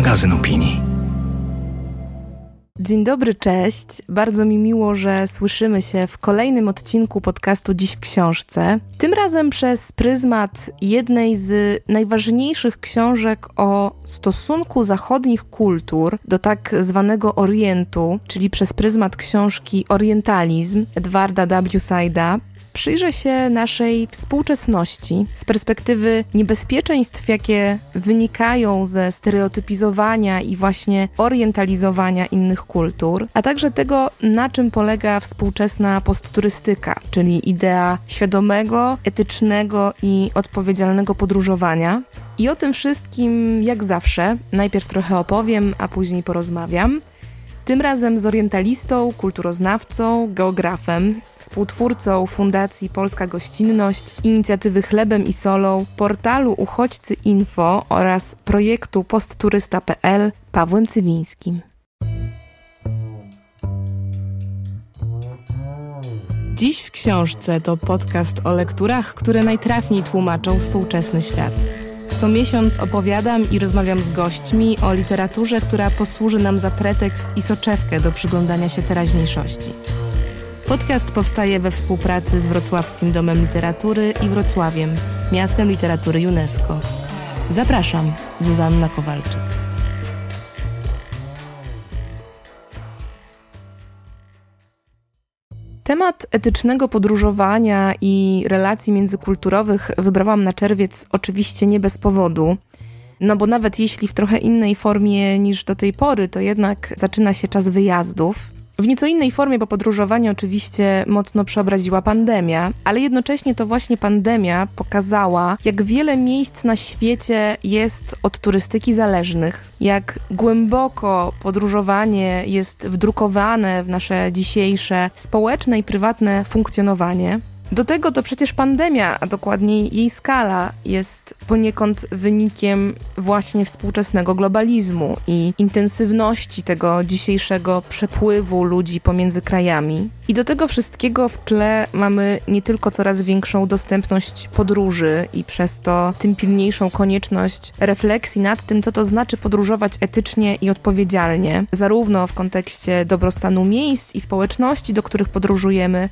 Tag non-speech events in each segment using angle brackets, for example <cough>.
magazyn opinii. Dzień dobry, cześć. Bardzo mi miło, że słyszymy się w kolejnym odcinku podcastu Dziś w Książce. Tym razem przez pryzmat jednej z najważniejszych książek o stosunku zachodnich kultur do tak zwanego Orientu, czyli przez pryzmat książki Orientalizm Edwarda W. Saida przyjrzę się naszej współczesności z perspektywy niebezpieczeństw, jakie wynikają ze stereotypizowania i właśnie orientalizowania innych kultur, a także tego, na czym polega współczesna postturystyka, czyli idea świadomego, etycznego i odpowiedzialnego podróżowania. I o tym wszystkim, jak zawsze, najpierw trochę opowiem, a później porozmawiam. Tym razem z orientalistą, kulturoznawcą, geografem, współtwórcą Fundacji Polska Gościnność, inicjatywy Chlebem i Solą, portalu Uchodźcy Info oraz projektu postturysta.pl Pawłem Cywińskim. Dziś w książce to podcast o lekturach, które najtrafniej tłumaczą współczesny świat. Co miesiąc opowiadam i rozmawiam z gośćmi o literaturze, która posłuży nam za pretekst i soczewkę do przyglądania się teraźniejszości. Podcast powstaje we współpracy z Wrocławskim Domem Literatury i Wrocławiem, miastem literatury UNESCO. Zapraszam, Zuzanna Kowalczyk. Temat etycznego podróżowania i relacji międzykulturowych wybrałam na czerwiec oczywiście nie bez powodu. No bo nawet jeśli w trochę innej formie niż do tej pory, to jednak zaczyna się czas wyjazdów. W nieco innej formie, bo podróżowanie oczywiście mocno przeobraziła pandemia, ale jednocześnie to właśnie pandemia pokazała, jak wiele miejsc na świecie jest od turystyki zależnych, jak głęboko podróżowanie jest wdrukowane w nasze dzisiejsze społeczne i prywatne funkcjonowanie. Do tego to przecież pandemia, a dokładniej jej skala, jest poniekąd wynikiem właśnie współczesnego globalizmu i intensywności tego dzisiejszego przepływu ludzi pomiędzy krajami. I do tego wszystkiego w tle mamy nie tylko coraz większą dostępność podróży i przez to tym pilniejszą konieczność refleksji nad tym, co to znaczy podróżować etycznie i odpowiedzialnie, zarówno w kontekście dobrostanu miejsc i społeczności, do których podróżujemy,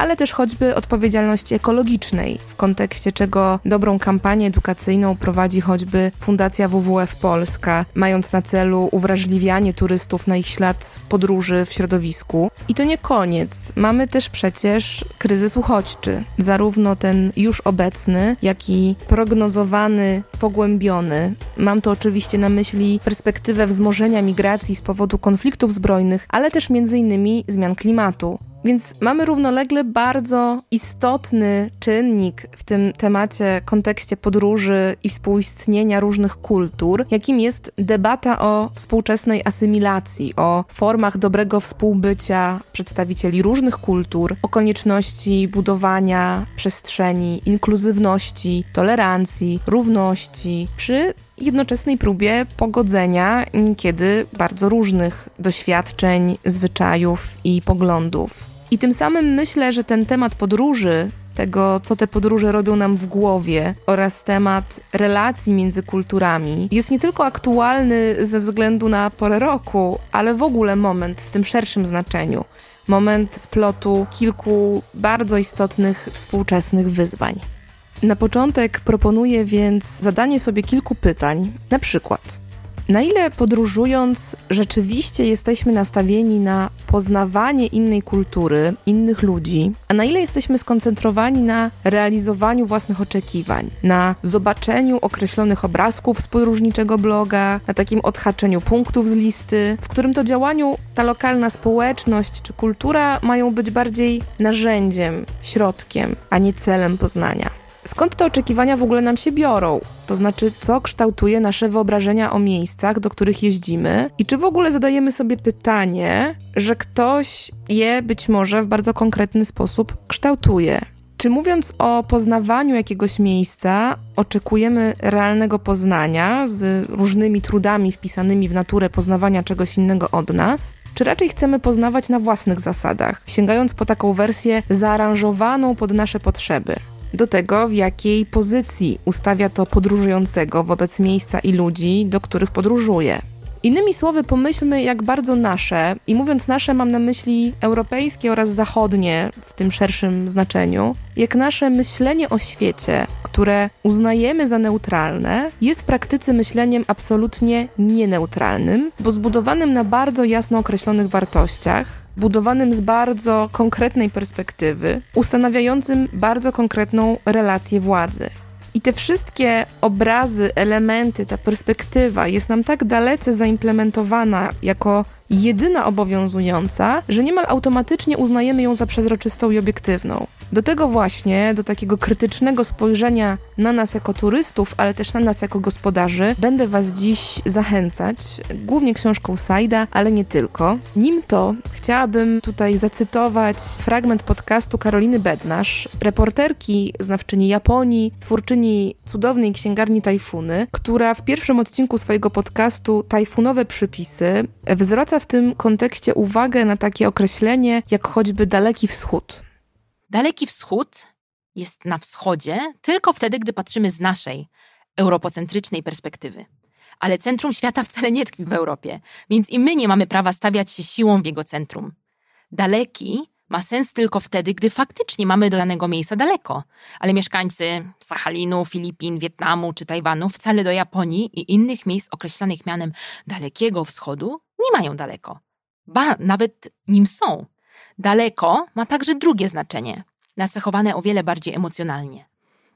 ale też choćby odpowiedzialności ekologicznej, w kontekście czego dobrą kampanię edukacyjną prowadzi choćby Fundacja WWF Polska, mając na celu uwrażliwianie turystów na ich ślad podróży w środowisku. I to nie koniec. Mamy też przecież kryzys uchodźczy, zarówno ten już obecny, jak i prognozowany, pogłębiony. Mam tu oczywiście na myśli perspektywę wzmożenia migracji z powodu konfliktów zbrojnych, ale też między innymi zmian klimatu. Więc mamy równolegle bardzo istotny czynnik w tym temacie, kontekście podróży i współistnienia różnych kultur, jakim jest debata o współczesnej asymilacji, o formach dobrego współbycia przedstawicieli różnych kultur, o konieczności budowania przestrzeni inkluzywności, tolerancji, równości przy jednoczesnej próbie pogodzenia kiedy bardzo różnych doświadczeń, zwyczajów i poglądów. I tym samym myślę, że ten temat podróży, tego, co te podróże robią nam w głowie oraz temat relacji między kulturami jest nie tylko aktualny ze względu na porę roku, ale w ogóle moment w tym szerszym znaczeniu. Moment splotu kilku bardzo istotnych współczesnych wyzwań. Na początek proponuję więc zadanie sobie kilku pytań, na przykład na ile podróżując rzeczywiście jesteśmy nastawieni na poznawanie innej kultury, innych ludzi, a na ile jesteśmy skoncentrowani na realizowaniu własnych oczekiwań, na zobaczeniu określonych obrazków z podróżniczego bloga, na takim odhaczeniu punktów z listy, w którym to działaniu ta lokalna społeczność czy kultura mają być bardziej narzędziem, środkiem, a nie celem poznania. Skąd te oczekiwania w ogóle nam się biorą? To znaczy, co kształtuje nasze wyobrażenia o miejscach, do których jeździmy? I czy w ogóle zadajemy sobie pytanie, że ktoś je być może w bardzo konkretny sposób kształtuje? Czy mówiąc o poznawaniu jakiegoś miejsca, oczekujemy realnego poznania z różnymi trudami wpisanymi w naturę poznawania czegoś innego od nas? Czy raczej chcemy poznawać na własnych zasadach, sięgając po taką wersję zaaranżowaną pod nasze potrzeby? Do tego, w jakiej pozycji ustawia to podróżującego wobec miejsca i ludzi, do których podróżuje. Innymi słowy, pomyślmy, jak bardzo nasze, i mówiąc nasze, mam na myśli europejskie oraz zachodnie w tym szerszym znaczeniu, jak nasze myślenie o świecie, które uznajemy za neutralne, jest w praktyce myśleniem absolutnie nieneutralnym, bo zbudowanym na bardzo jasno określonych wartościach, budowanym z bardzo konkretnej perspektywy, ustanawiającym bardzo konkretną relację władzy. I te wszystkie obrazy, elementy, ta perspektywa jest nam tak dalece zaimplementowana jako jedyna obowiązująca, że niemal automatycznie uznajemy ją za przezroczystą i obiektywną. Do tego właśnie, do takiego krytycznego spojrzenia na nas jako turystów, ale też na nas jako gospodarzy, będę Was dziś zachęcać, głównie książką Sajda, ale nie tylko. Nim to chciałabym tutaj zacytować fragment podcastu Karoliny Bednarz, reporterki, znawczyni Japonii, twórczyni cudownej księgarni Tajfuny, która w pierwszym odcinku swojego podcastu Tajfunowe przypisy zwraca w tym kontekście uwagę na takie określenie jak choćby Daleki Wschód. Daleki Wschód jest na wschodzie tylko wtedy, gdy patrzymy z naszej, europocentrycznej perspektywy. Ale centrum świata wcale nie tkwi w Europie, więc i my nie mamy prawa stawiać się siłą w jego centrum. Daleki ma sens tylko wtedy, gdy faktycznie mamy do danego miejsca daleko, ale mieszkańcy Sachalinu, Filipin, Wietnamu czy Tajwanu wcale do Japonii i innych miejsc określanych mianem Dalekiego Wschodu nie mają daleko. Ba, nawet nim są. Daleko ma także drugie znaczenie, nacechowane o wiele bardziej emocjonalnie.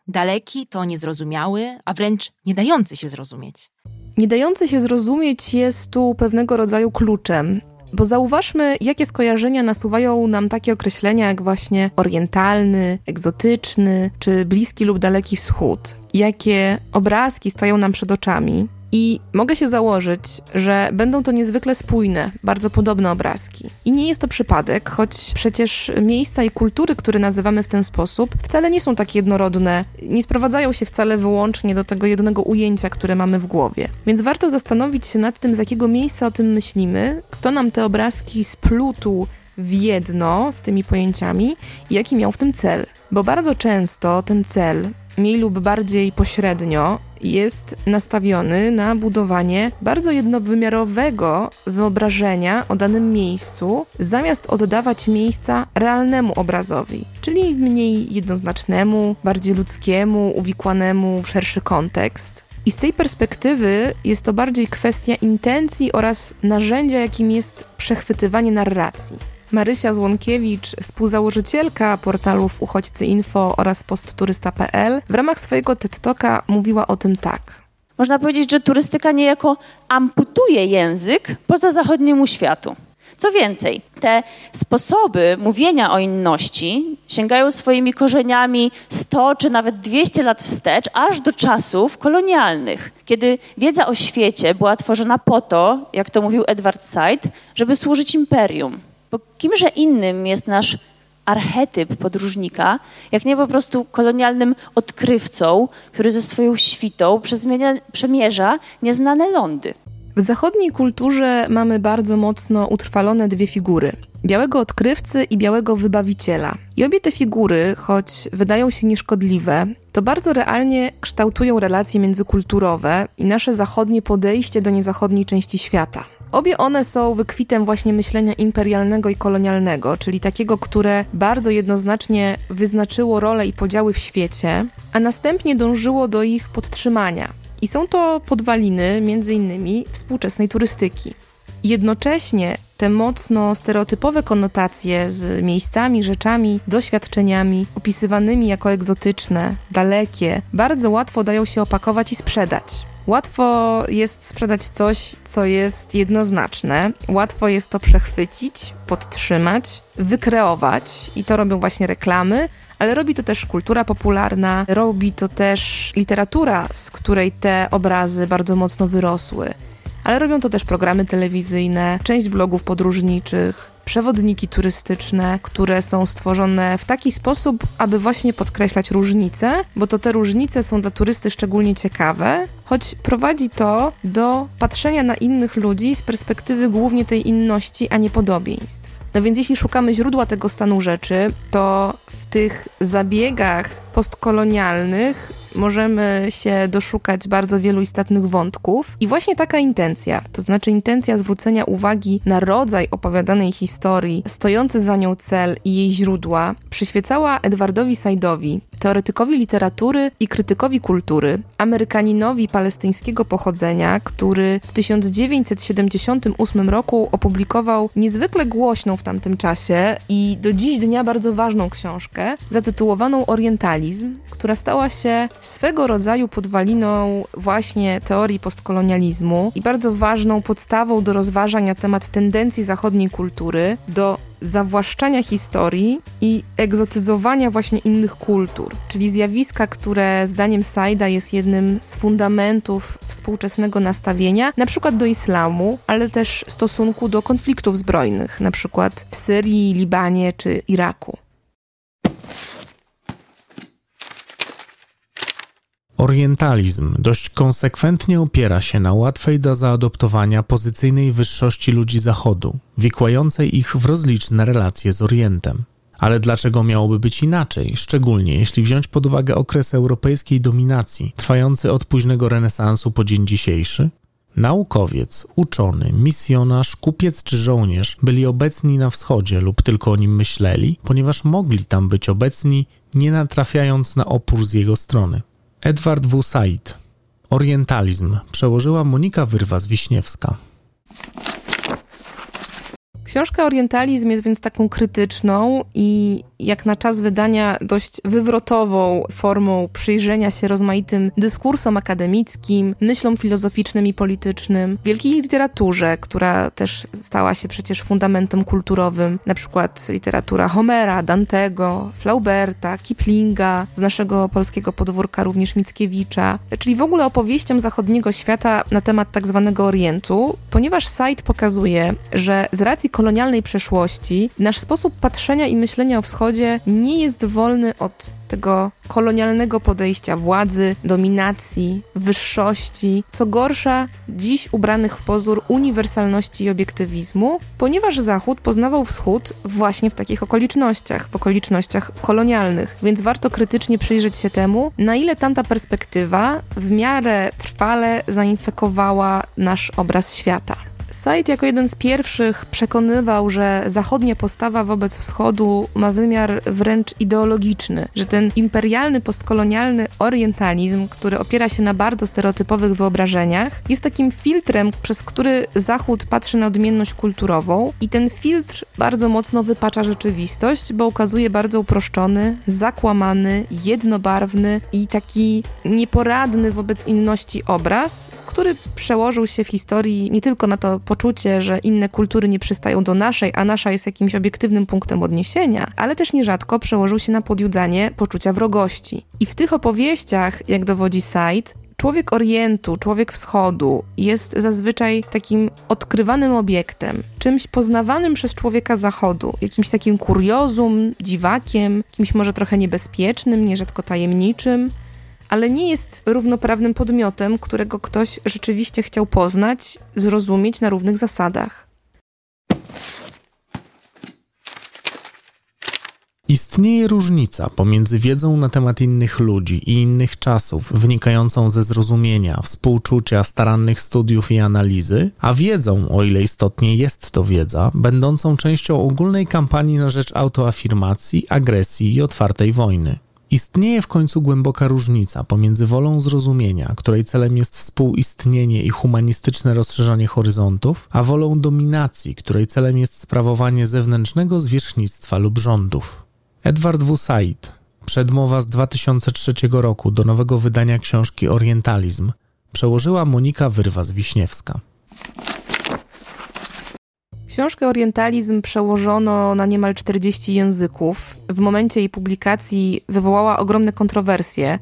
Daleki to niezrozumiały, a wręcz nie dający się zrozumieć. Nie dający się zrozumieć jest tu pewnego rodzaju kluczem, bo zauważmy, jakie skojarzenia nasuwają nam takie określenia jak właśnie orientalny, egzotyczny czy bliski lub daleki wschód. Jakie obrazki stają nam przed oczami, i mogę się założyć, że będą to niezwykle spójne, bardzo podobne obrazki. I nie jest to przypadek, choć przecież miejsca i kultury, które nazywamy w ten sposób, wcale nie są tak jednorodne, nie sprowadzają się wcale wyłącznie do tego jednego ujęcia, które mamy w głowie. Więc warto zastanowić się nad tym, z jakiego miejsca o tym myślimy, kto nam te obrazki splutł w jedno z tymi pojęciami i jaki miał w tym cel. Bo bardzo często ten cel, mniej lub bardziej pośrednio, jest nastawiony na budowanie bardzo jednowymiarowego wyobrażenia o danym miejscu, zamiast oddawać miejsca realnemu obrazowi, czyli mniej jednoznacznemu, bardziej ludzkiemu, uwikłanemu w szerszy kontekst. I z tej perspektywy jest to bardziej kwestia intencji oraz narzędzia, jakim jest przechwytywanie narracji. Marysia Złonkiewicz, współzałożycielka portalów Uchodźcy Info oraz postturysta.pl, w ramach swojego TED Talka mówiła o tym tak. Można powiedzieć, że turystyka niejako amputuje język poza zachodniemu światu. Co więcej, te sposoby mówienia o inności sięgają swoimi korzeniami 100 czy nawet 200 lat wstecz, aż do czasów kolonialnych, kiedy wiedza o świecie była tworzona po to, jak to mówił Edward Said, żeby służyć imperium. Bo kimże innym jest nasz archetyp podróżnika, jak nie po prostu kolonialnym odkrywcą, który ze swoją świtą przemierza nieznane lądy. W zachodniej kulturze mamy bardzo mocno utrwalone dwie figury. Białego odkrywcy i białego wybawiciela. I obie te figury, choć wydają się nieszkodliwe, to bardzo realnie kształtują relacje międzykulturowe i nasze zachodnie podejście do niezachodniej części świata. Obie one są wykwitem właśnie myślenia imperialnego i kolonialnego, czyli takiego, które bardzo jednoznacznie wyznaczyło role i podziały w świecie, a następnie dążyło do ich podtrzymania. I są to podwaliny między innymi współczesnej turystyki. Jednocześnie te mocno stereotypowe konotacje z miejscami, rzeczami, doświadczeniami opisywanymi jako egzotyczne, dalekie, bardzo łatwo dają się opakować i sprzedać. Łatwo jest sprzedać coś, co jest jednoznaczne, łatwo jest to przechwycić, podtrzymać, wykreować. I to robią właśnie reklamy, ale robi to też kultura popularna, robi to też literatura, z której te obrazy bardzo mocno wyrosły. Ale robią to też programy telewizyjne, część blogów podróżniczych, przewodniki turystyczne, które są stworzone w taki sposób, aby właśnie podkreślać różnice, bo to te różnice są dla turysty szczególnie ciekawe, choć prowadzi to do patrzenia na innych ludzi z perspektywy głównie tej inności, a nie podobieństw. No więc jeśli szukamy źródła tego stanu rzeczy, to w tych zabiegach postkolonialnych możemy się doszukać bardzo wielu istotnych wątków. I właśnie taka intencja, to znaczy intencja zwrócenia uwagi na rodzaj opowiadanej historii, stojący za nią cel i jej źródła, przyświecała Edwardowi Saidowi, teoretykowi literatury i krytykowi kultury, Amerykaninowi palestyńskiego pochodzenia, który w 1978 roku opublikował niezwykle głośną w tamtym czasie i do dziś dnia bardzo ważną książkę zatytułowaną Orientalizm, która stała się swego rodzaju podwaliną właśnie teorii postkolonializmu i bardzo ważną podstawą do rozważań na temat tendencji zachodniej kultury do zawłaszczania historii i egzotyzowania właśnie innych kultur, czyli zjawiska, które zdaniem Saida jest jednym z fundamentów współczesnego nastawienia, na przykład do islamu, ale też stosunku do konfliktów zbrojnych, na przykład w Syrii, Libanie czy Iraku. Orientalizm dość konsekwentnie opiera się na łatwej do zaadoptowania pozycyjnej wyższości ludzi Zachodu, wikłającej ich w rozliczne relacje z Orientem. Ale dlaczego miałoby być inaczej, szczególnie jeśli wziąć pod uwagę okres europejskiej dominacji, trwający od późnego renesansu po dzień dzisiejszy? Naukowiec, uczony, misjonarz, kupiec czy żołnierz byli obecni na wschodzie lub tylko o nim myśleli, ponieważ mogli tam być obecni, nie natrafiając na opór z jego strony. Edward W. Said. Orientalizm przełożyła Monika Wyrwa-Wiśniewska. Książka Orientalizm jest więc taką krytyczną i jak na czas wydania dość wywrotową formą przyjrzenia się rozmaitym dyskursom akademickim, myślom filozoficznym i politycznym, wielkiej literaturze, która też stała się przecież fundamentem kulturowym, na przykład literatura Homera, Dantego, Flauberta, Kiplinga, z naszego polskiego podwórka również Mickiewicza, czyli w ogóle opowieściom zachodniego świata na temat tak zwanego Orientu, ponieważ Said pokazuje, że z racji kolonialnej przeszłości nasz sposób patrzenia i myślenia o wschodzie nie jest wolny od tego kolonialnego podejścia władzy, dominacji, wyższości, co gorsza, dziś ubranych w pozór uniwersalności i obiektywizmu, ponieważ Zachód poznawał Wschód właśnie w takich okolicznościach, w okolicznościach kolonialnych, więc warto krytycznie przyjrzeć się temu, na ile tamta perspektywa w miarę trwale zainfekowała nasz obraz świata. Said jako jeden z pierwszych przekonywał, że zachodnia postawa wobec wschodu ma wymiar wręcz ideologiczny, że ten imperialny, postkolonialny orientalizm, który opiera się na bardzo stereotypowych wyobrażeniach, jest takim filtrem, przez który Zachód patrzy na odmienność kulturową i ten filtr bardzo mocno wypacza rzeczywistość, bo ukazuje bardzo uproszczony, zakłamany, jednobarwny i taki nieporadny wobec inności obraz, który przełożył się w historii nie tylko na to poczucie, że inne kultury nie przystają do naszej, a nasza jest jakimś obiektywnym punktem odniesienia, ale też nierzadko przełożył się na podjudzanie poczucia wrogości. I w tych opowieściach, jak dowodzi Said, człowiek Orientu, człowiek Wschodu jest zazwyczaj takim odkrywanym obiektem, czymś poznawanym przez człowieka Zachodu, jakimś takim kuriozum, dziwakiem, kimś może trochę niebezpiecznym, nierzadko tajemniczym, ale nie jest równoprawnym podmiotem, którego ktoś rzeczywiście chciał poznać, zrozumieć na równych zasadach. Istnieje różnica pomiędzy wiedzą na temat innych ludzi i innych czasów, wynikającą ze zrozumienia, współczucia, starannych studiów i analizy, a wiedzą, o ile istotnie jest to wiedza, będącą częścią ogólnej kampanii na rzecz autoafirmacji, agresji i otwartej wojny. Istnieje w końcu głęboka różnica pomiędzy wolą zrozumienia, której celem jest współistnienie i humanistyczne rozszerzanie horyzontów, a wolą dominacji, której celem jest sprawowanie zewnętrznego zwierzchnictwa lub rządów. Edward W. Said, przedmowa z 2003 roku do nowego wydania książki Orientalizm, przełożyła Monika Wyrwa-Wiśniewska. Książkę Orientalizm przełożono na niemal 40 języków. W momencie jej publikacji wywołała ogromne kontrowersje.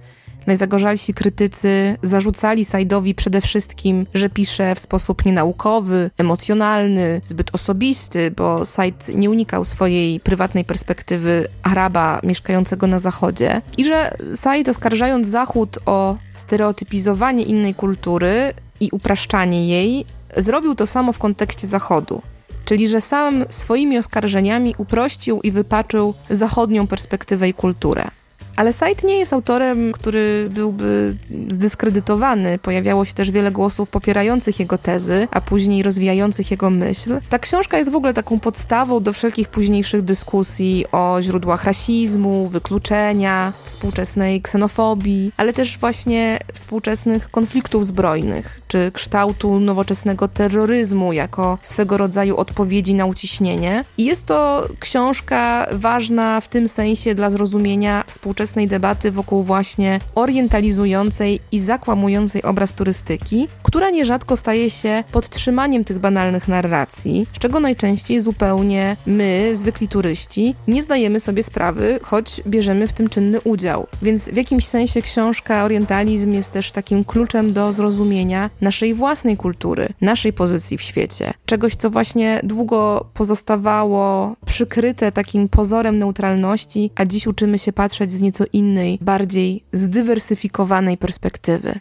Najzagorzalsi krytycy zarzucali Saidowi przede wszystkim, że pisze w sposób nienaukowy, emocjonalny, zbyt osobisty, bo Said nie unikał swojej prywatnej perspektywy Araba mieszkającego na Zachodzie i że Said oskarżając Zachód o stereotypizowanie innej kultury i upraszczanie jej, zrobił to samo w kontekście Zachodu czyli że sam swoimi oskarżeniami uprościł i wypaczył zachodnią perspektywę i kulturę. Ale Said nie jest autorem, który byłby zdyskredytowany. Pojawiało się też wiele głosów popierających jego tezy, a później rozwijających jego myśl. Ta książka jest w ogóle taką podstawą do wszelkich późniejszych dyskusji o źródłach rasizmu, wykluczenia, współczesnej ksenofobii, ale też właśnie współczesnych konfliktów zbrojnych, czy kształtu nowoczesnego terroryzmu jako swego rodzaju odpowiedzi na uciśnienie. I jest to książka ważna w tym sensie dla zrozumienia współczesnej debaty wokół właśnie orientalizującej i zakłamującej obraz turystyki, która nierzadko staje się podtrzymaniem tych banalnych narracji, z czego najczęściej zupełnie my, zwykli turyści, nie zdajemy sobie sprawy, choć bierzemy w tym czynny udział. Więc w jakimś sensie książka Orientalizm jest też takim kluczem do zrozumienia naszej własnej kultury, naszej pozycji w świecie. Czegoś, co właśnie długo pozostawało przykryte takim pozorem neutralności, a dziś uczymy się patrzeć z nieco innej, bardziej zdywersyfikowanej perspektywy.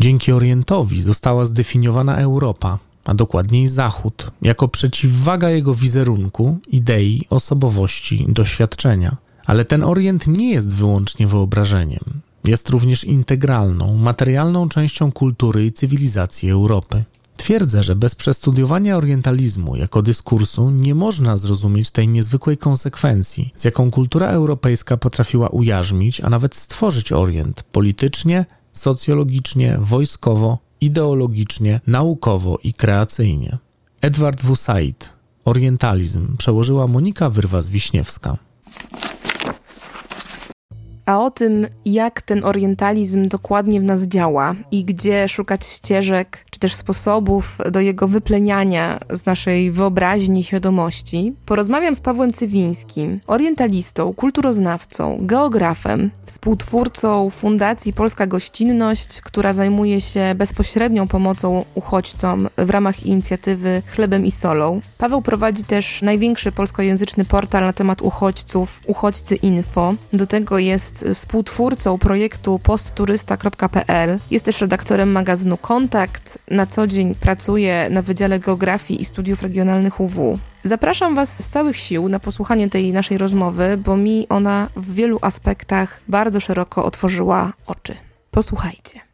Dzięki Orientowi została zdefiniowana Europa, a dokładniej Zachód, jako przeciwwaga jego wizerunku, idei, osobowości, doświadczenia. Ale ten Orient nie jest wyłącznie wyobrażeniem. Jest również integralną, materialną częścią kultury i cywilizacji Europy. Twierdzę, że bez przestudiowania orientalizmu jako dyskursu nie można zrozumieć tej niezwykłej konsekwencji, z jaką kultura europejska potrafiła ujarzmić, a nawet stworzyć Orient politycznie, socjologicznie, wojskowo, ideologicznie, naukowo i kreacyjnie. Edward W. Said, Orientalizm, przełożyła Monika Wyrwas-Wiśniewska. A o tym, jak ten orientalizm dokładnie w nas działa i gdzie szukać ścieżek czy też sposobów do jego wypleniania z naszej wyobraźni i świadomości, porozmawiam z Pawłem Cywińskim, orientalistą, kulturoznawcą, geografem, współtwórcą Fundacji Polska Gościnność, która zajmuje się bezpośrednią pomocą uchodźcom w ramach inicjatywy Chlebem i Solą. Paweł prowadzi też największy polskojęzyczny portal na temat uchodźców, Uchodźcy Info. Do tego jest współtwórcą projektu postturysta.pl. Jest też redaktorem magazynu Kontakt. Na co dzień pracuje na Wydziale Geografii i Studiów Regionalnych UW. Zapraszam Was z całych sił na posłuchanie tej naszej rozmowy, bo mi ona w wielu aspektach bardzo szeroko otworzyła oczy. Posłuchajcie.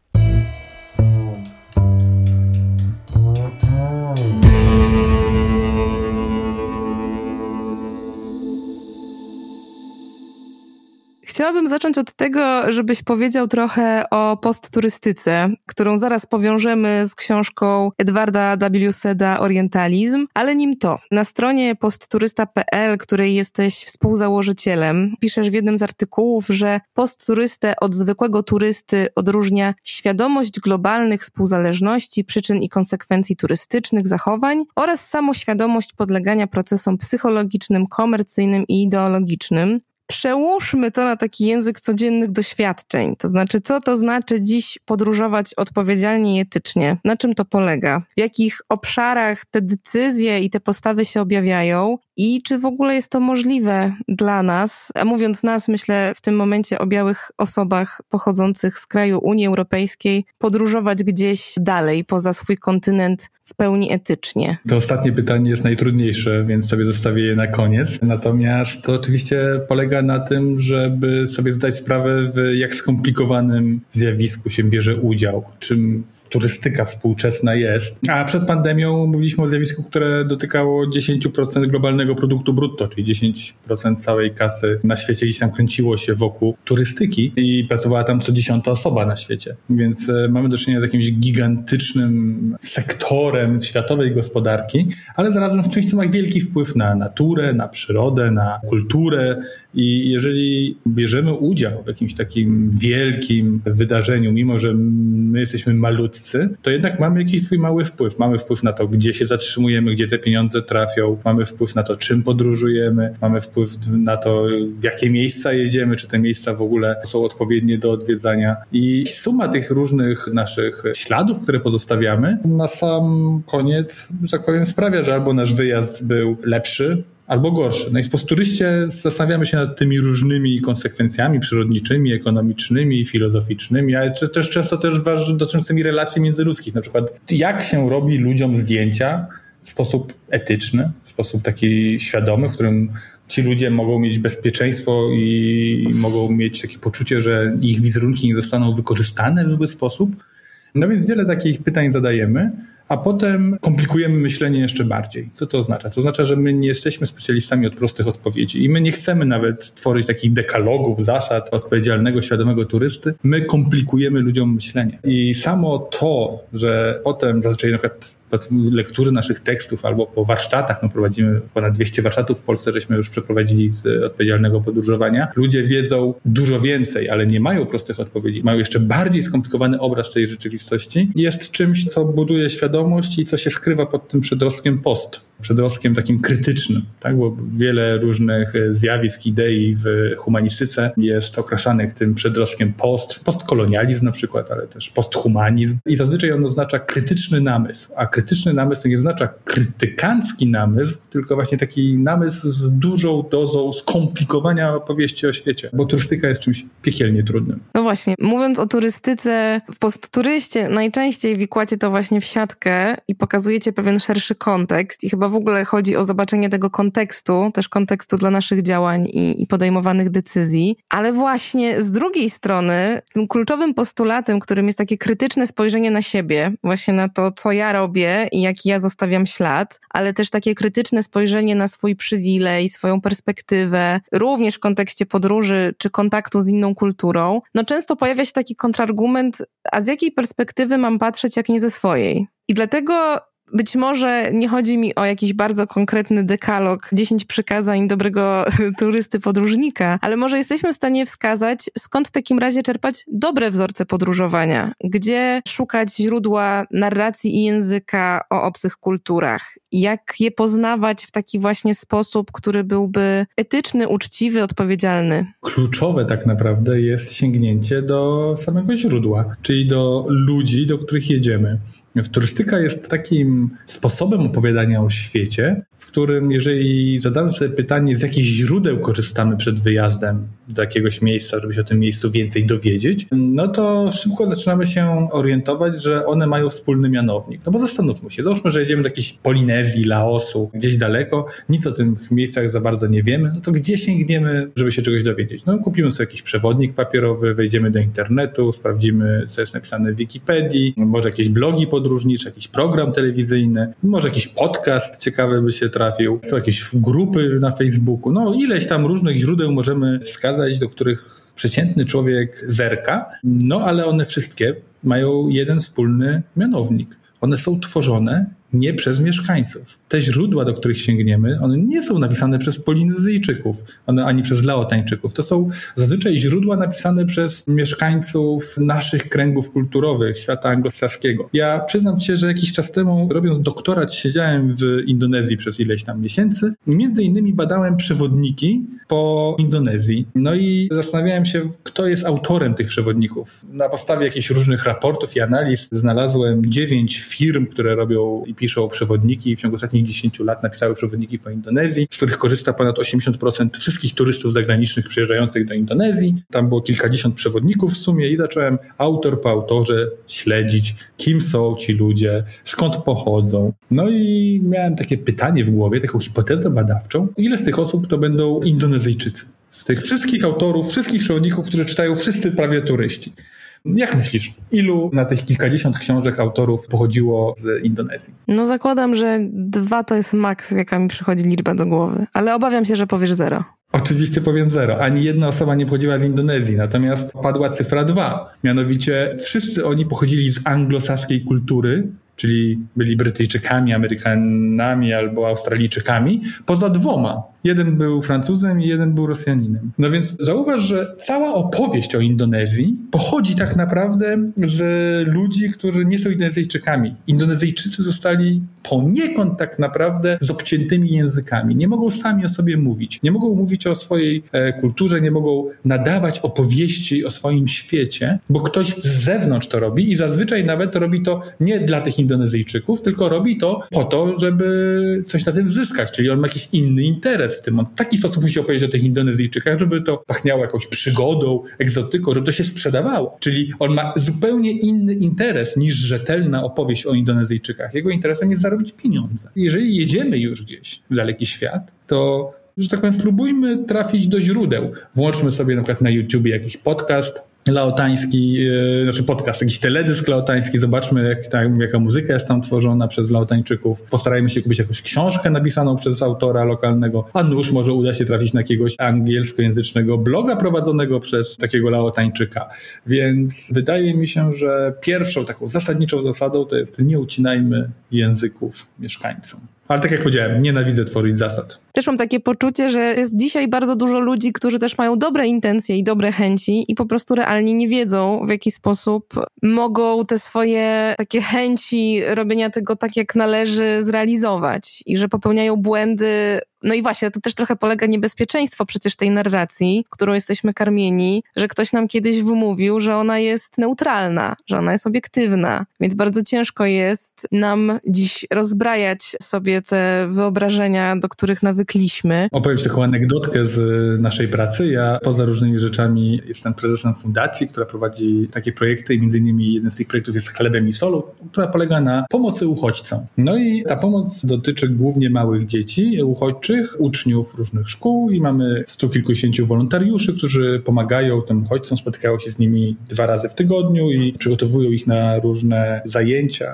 Chciałabym zacząć od tego, żebyś powiedział trochę o postturystyce, którą zaraz powiążemy z książką Edwarda W. Seda Orientalizm, ale nim to. Na stronie postturysta.pl, której jesteś współzałożycielem, piszesz w jednym z artykułów, że postturystę od zwykłego turysty odróżnia świadomość globalnych współzależności, przyczyn i konsekwencji turystycznych zachowań oraz samoświadomość podlegania procesom psychologicznym, komercyjnym i ideologicznym przełóżmy to na taki język codziennych doświadczeń. To znaczy, co to znaczy dziś podróżować odpowiedzialnie i etycznie? Na czym to polega? W jakich obszarach te decyzje i te postawy się objawiają? I czy w ogóle jest to możliwe dla nas? A mówiąc nas, myślę w tym momencie o białych osobach pochodzących z kraju Unii Europejskiej, podróżować gdzieś dalej, poza swój kontynent w pełni etycznie? To ostatnie pytanie jest najtrudniejsze, więc sobie zostawię je na koniec. Natomiast to oczywiście polega na tym, żeby sobie zdać sprawę, w jak skomplikowanym zjawisku się bierze udział, czym turystyka współczesna jest. A przed pandemią mówiliśmy o zjawisku, które dotykało 10% globalnego produktu brutto, czyli 10% całej kasy na świecie gdzieś tam kręciło się wokół turystyki i pracowała tam co dziesiąta osoba na świecie. Więc e, mamy do czynienia z jakimś gigantycznym sektorem światowej gospodarki, ale zarazem z czymś, ma wielki wpływ na naturę, na przyrodę, na kulturę i jeżeli bierzemy udział w jakimś takim wielkim wydarzeniu, mimo że my jesteśmy malutcy, to jednak mamy jakiś swój mały wpływ. Mamy wpływ na to, gdzie się zatrzymujemy, gdzie te pieniądze trafią, mamy wpływ na to, czym podróżujemy, mamy wpływ na to, w jakie miejsca jedziemy, czy te miejsca w ogóle są odpowiednie do odwiedzania. I suma tych różnych naszych śladów, które pozostawiamy, na sam koniec, że tak powiem, sprawia, że albo nasz wyjazd był lepszy, albo gorsze. No i w posturyście zastanawiamy się nad tymi różnymi konsekwencjami przyrodniczymi, ekonomicznymi, filozoficznymi, ale też często też dotyczącymi relacji międzyludzkich. Na przykład jak się robi ludziom zdjęcia w sposób etyczny, w sposób taki świadomy, w którym Ci ludzie mogą mieć bezpieczeństwo i mogą mieć takie poczucie, że ich wizerunki nie zostaną wykorzystane w zły sposób. No więc wiele takich pytań zadajemy a potem komplikujemy myślenie jeszcze bardziej. Co to oznacza? To oznacza, że my nie jesteśmy specjalistami od prostych odpowiedzi i my nie chcemy nawet tworzyć takich dekalogów, zasad odpowiedzialnego, świadomego turysty. My komplikujemy ludziom myślenie. I samo to, że potem zazwyczaj na przykład lektury naszych tekstów albo po warsztatach, no prowadzimy ponad 200 warsztatów w Polsce, żeśmy już przeprowadzili z odpowiedzialnego podróżowania. Ludzie wiedzą dużo więcej, ale nie mają prostych odpowiedzi. Mają jeszcze bardziej skomplikowany obraz tej rzeczywistości. Jest czymś, co buduje świadomość i co się skrywa pod tym przedrostkiem post przedrostkiem takim krytycznym, tak? bo wiele różnych zjawisk, idei w humanistyce jest okraszanych tym przedrostkiem post, postkolonializm na przykład, ale też posthumanizm i zazwyczaj on oznacza krytyczny namysł, a krytyczny namysł nie oznacza krytykancki namysł, tylko właśnie taki namysł z dużą dozą skomplikowania opowieści o świecie, bo turystyka jest czymś piekielnie trudnym. No właśnie, mówiąc o turystyce, w postturyście najczęściej wikłacie to właśnie w siatkę i pokazujecie pewien szerszy kontekst i chyba w ogóle chodzi o zobaczenie tego kontekstu, też kontekstu dla naszych działań i, i podejmowanych decyzji. Ale właśnie z drugiej strony, tym kluczowym postulatem, którym jest takie krytyczne spojrzenie na siebie, właśnie na to, co ja robię i jaki ja zostawiam ślad, ale też takie krytyczne spojrzenie na swój przywilej, swoją perspektywę, również w kontekście podróży czy kontaktu z inną kulturą, no często pojawia się taki kontrargument, a z jakiej perspektywy mam patrzeć, jak nie ze swojej? I dlatego być może nie chodzi mi o jakiś bardzo konkretny dekalog, 10 przykazań dobrego <laughs> turysty podróżnika, ale może jesteśmy w stanie wskazać, skąd w takim razie czerpać dobre wzorce podróżowania, gdzie szukać źródła narracji i języka o obcych kulturach, jak je poznawać w taki właśnie sposób, który byłby etyczny, uczciwy, odpowiedzialny. Kluczowe tak naprawdę jest sięgnięcie do samego źródła, czyli do ludzi, do których jedziemy. Turystyka jest takim sposobem opowiadania o świecie, w którym jeżeli zadamy sobie pytanie, z jakich źródeł korzystamy przed wyjazdem do jakiegoś miejsca, żeby się o tym miejscu więcej dowiedzieć, no to szybko zaczynamy się orientować, że one mają wspólny mianownik. No bo zastanówmy się, załóżmy, że jedziemy do jakiejś Polinezji, Laosu, gdzieś daleko, nic o tych miejscach za bardzo nie wiemy, no to gdzie sięgniemy, żeby się czegoś dowiedzieć? No kupimy sobie jakiś przewodnik papierowy, wejdziemy do internetu, sprawdzimy, co jest napisane w Wikipedii, może jakieś blogi pod podróżniczy, jakiś program telewizyjny, może jakiś podcast ciekawy by się trafił, są jakieś grupy na Facebooku. No ileś tam różnych źródeł możemy wskazać, do których przeciętny człowiek zerka, no ale one wszystkie mają jeden wspólny mianownik. One są tworzone nie przez mieszkańców. Te źródła, do których sięgniemy, one nie są napisane przez Polinezyjczyków, one ani przez Laotańczyków. To są zazwyczaj źródła napisane przez mieszkańców naszych kręgów kulturowych, świata anglosaskiego. Ja przyznam się, że jakiś czas temu, robiąc doktorat, siedziałem w Indonezji przez ileś tam miesięcy między innymi badałem przewodniki po Indonezji. No i zastanawiałem się, kto jest autorem tych przewodników. Na podstawie jakichś różnych raportów i analiz znalazłem dziewięć firm, które robią piszą przewodniki i w ciągu ostatnich 10 lat napisały przewodniki po Indonezji, z których korzysta ponad 80% wszystkich turystów zagranicznych przyjeżdżających do Indonezji. Tam było kilkadziesiąt przewodników w sumie i zacząłem autor po autorze śledzić, kim są ci ludzie, skąd pochodzą. No i miałem takie pytanie w głowie, taką hipotezę badawczą, ile z tych osób to będą Indonezyjczycy? Z tych wszystkich autorów, wszystkich przewodników, którzy czytają wszyscy prawie turyści. Jak myślisz, ilu na tych kilkadziesiąt książek autorów pochodziło z Indonezji? No zakładam, że dwa to jest maks, jaka mi przychodzi liczba do głowy, ale obawiam się, że powiesz zero. Oczywiście powiem zero. Ani jedna osoba nie pochodziła z Indonezji, natomiast padła cyfra dwa. Mianowicie wszyscy oni pochodzili z anglosaskiej kultury, czyli byli Brytyjczykami, Amerykanami albo Australijczykami, poza dwoma. Jeden był Francuzem i jeden był Rosjaninem. No więc zauważ, że cała opowieść o Indonezji pochodzi tak naprawdę z ludzi, którzy nie są Indonezyjczykami. Indonezyjczycy zostali poniekąd tak naprawdę z obciętymi językami. Nie mogą sami o sobie mówić. Nie mogą mówić o swojej e, kulturze, nie mogą nadawać opowieści o swoim świecie, bo ktoś z zewnątrz to robi i zazwyczaj nawet robi to nie dla tych Indonezyjczyków, tylko robi to po to, żeby coś na tym zyskać, czyli on ma jakiś inny interes w tym. On w taki sposób musi opowiedzieć o tych Indonezyjczykach, żeby to pachniało jakąś przygodą, egzotyką, żeby to się sprzedawało. Czyli on ma zupełnie inny interes niż rzetelna opowieść o Indonezyjczykach. Jego interesem jest zarobić pieniądze. Jeżeli jedziemy już gdzieś w daleki świat, to że tak powiem, spróbujmy trafić do źródeł. Włączmy sobie na przykład na YouTube jakiś podcast, laotański, yy, znaczy podcast, jakiś teledysk laotański, zobaczmy jak, tam, jaka muzyka jest tam tworzona przez laotańczyków. Postarajmy się kupić jakąś książkę napisaną przez autora lokalnego, a nuż może uda się trafić na jakiegoś angielskojęzycznego bloga prowadzonego przez takiego laotańczyka. Więc wydaje mi się, że pierwszą taką zasadniczą zasadą to jest nie ucinajmy języków mieszkańcom. Ale tak jak powiedziałem, nienawidzę tworzyć zasad. Też mam takie poczucie, że jest dzisiaj bardzo dużo ludzi, którzy też mają dobre intencje i dobre chęci i po prostu realnie nie wiedzą, w jaki sposób mogą te swoje takie chęci robienia tego tak, jak należy zrealizować i że popełniają błędy no i właśnie, to też trochę polega niebezpieczeństwo przecież tej narracji, którą jesteśmy karmieni, że ktoś nam kiedyś wymówił, że ona jest neutralna, że ona jest obiektywna. Więc bardzo ciężko jest nam dziś rozbrajać sobie te wyobrażenia, do których nawykliśmy. Opowiem taką anegdotkę z naszej pracy. Ja poza różnymi rzeczami jestem prezesem fundacji, która prowadzi takie projekty i między innymi jeden z tych projektów jest Chlebem i Solą, która polega na pomocy uchodźcom. No i ta pomoc dotyczy głównie małych dzieci, uchodźczych, uczniów różnych szkół i mamy stu kilkudziesięciu wolontariuszy, którzy pomagają tym uchodźcom, spotykają się z nimi dwa razy w tygodniu i przygotowują ich na różne zajęcia,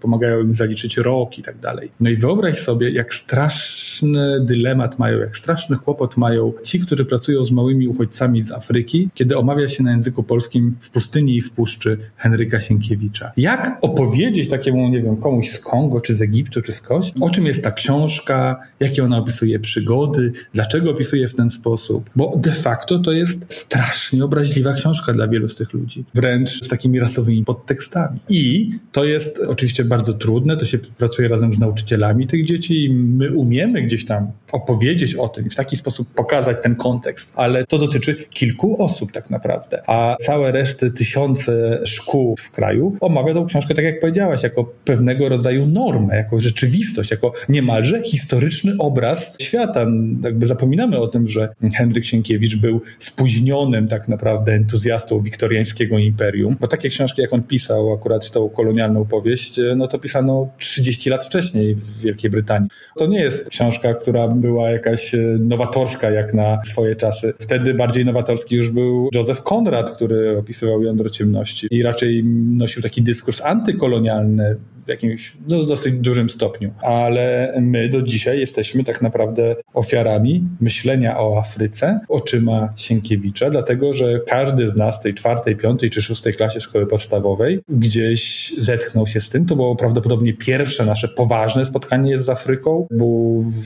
pomagają im zaliczyć rok i tak dalej. No i wyobraź sobie, jak straszny dylemat mają, jak straszny kłopot mają ci, którzy pracują z małymi uchodźcami z Afryki, kiedy omawia się na języku polskim w pustyni i w puszczy Henryka Sienkiewicza. Jak opowiedzieć takiemu, nie wiem, komuś z Kongo, czy z Egiptu, czy skądś, o czym jest ta książka, jakie ona opisuje przygody, dlaczego opisuje w ten sposób, bo de facto to jest strasznie obraźliwa książka dla wielu z tych ludzi, wręcz z takimi rasowymi podtekstami. I to jest oczywiście bardzo trudne, to się pracuje razem z nauczycielami tych dzieci i my umiemy gdzieś tam opowiedzieć o tym i w taki sposób pokazać ten kontekst, ale to dotyczy kilku osób tak naprawdę, a całe reszty, tysiące szkół w kraju omawia tą książkę, tak jak powiedziałaś, jako pewnego rodzaju normę, jako rzeczywistość, jako niemalże historyczny obraz świata. Jakby zapominamy o tym, że Henryk Sienkiewicz był spóźnionym tak naprawdę entuzjastą wiktoriańskiego imperium, bo takie książki, jak on pisał, akurat tą kolonialną powieść, no to pisano 30 lat wcześniej w Wielkiej Brytanii. To nie jest książka, która była jakaś e, nowatorska jak na swoje czasy. Wtedy bardziej nowatorski już był Joseph Conrad, który opisywał jądro ciemności i raczej nosił taki dyskurs antykolonialny w jakimś no, dosyć dużym stopniu. Ale my do dzisiaj jesteśmy tak naprawdę ofiarami myślenia o Afryce oczyma Sienkiewicza, dlatego że każdy z nas tej czwartej, piątej czy szóstej klasie szkoły podstawowej gdzieś zetknął się z tym. To było prawdopodobnie pierwsze nasze poważne spotkanie z Afryką, bo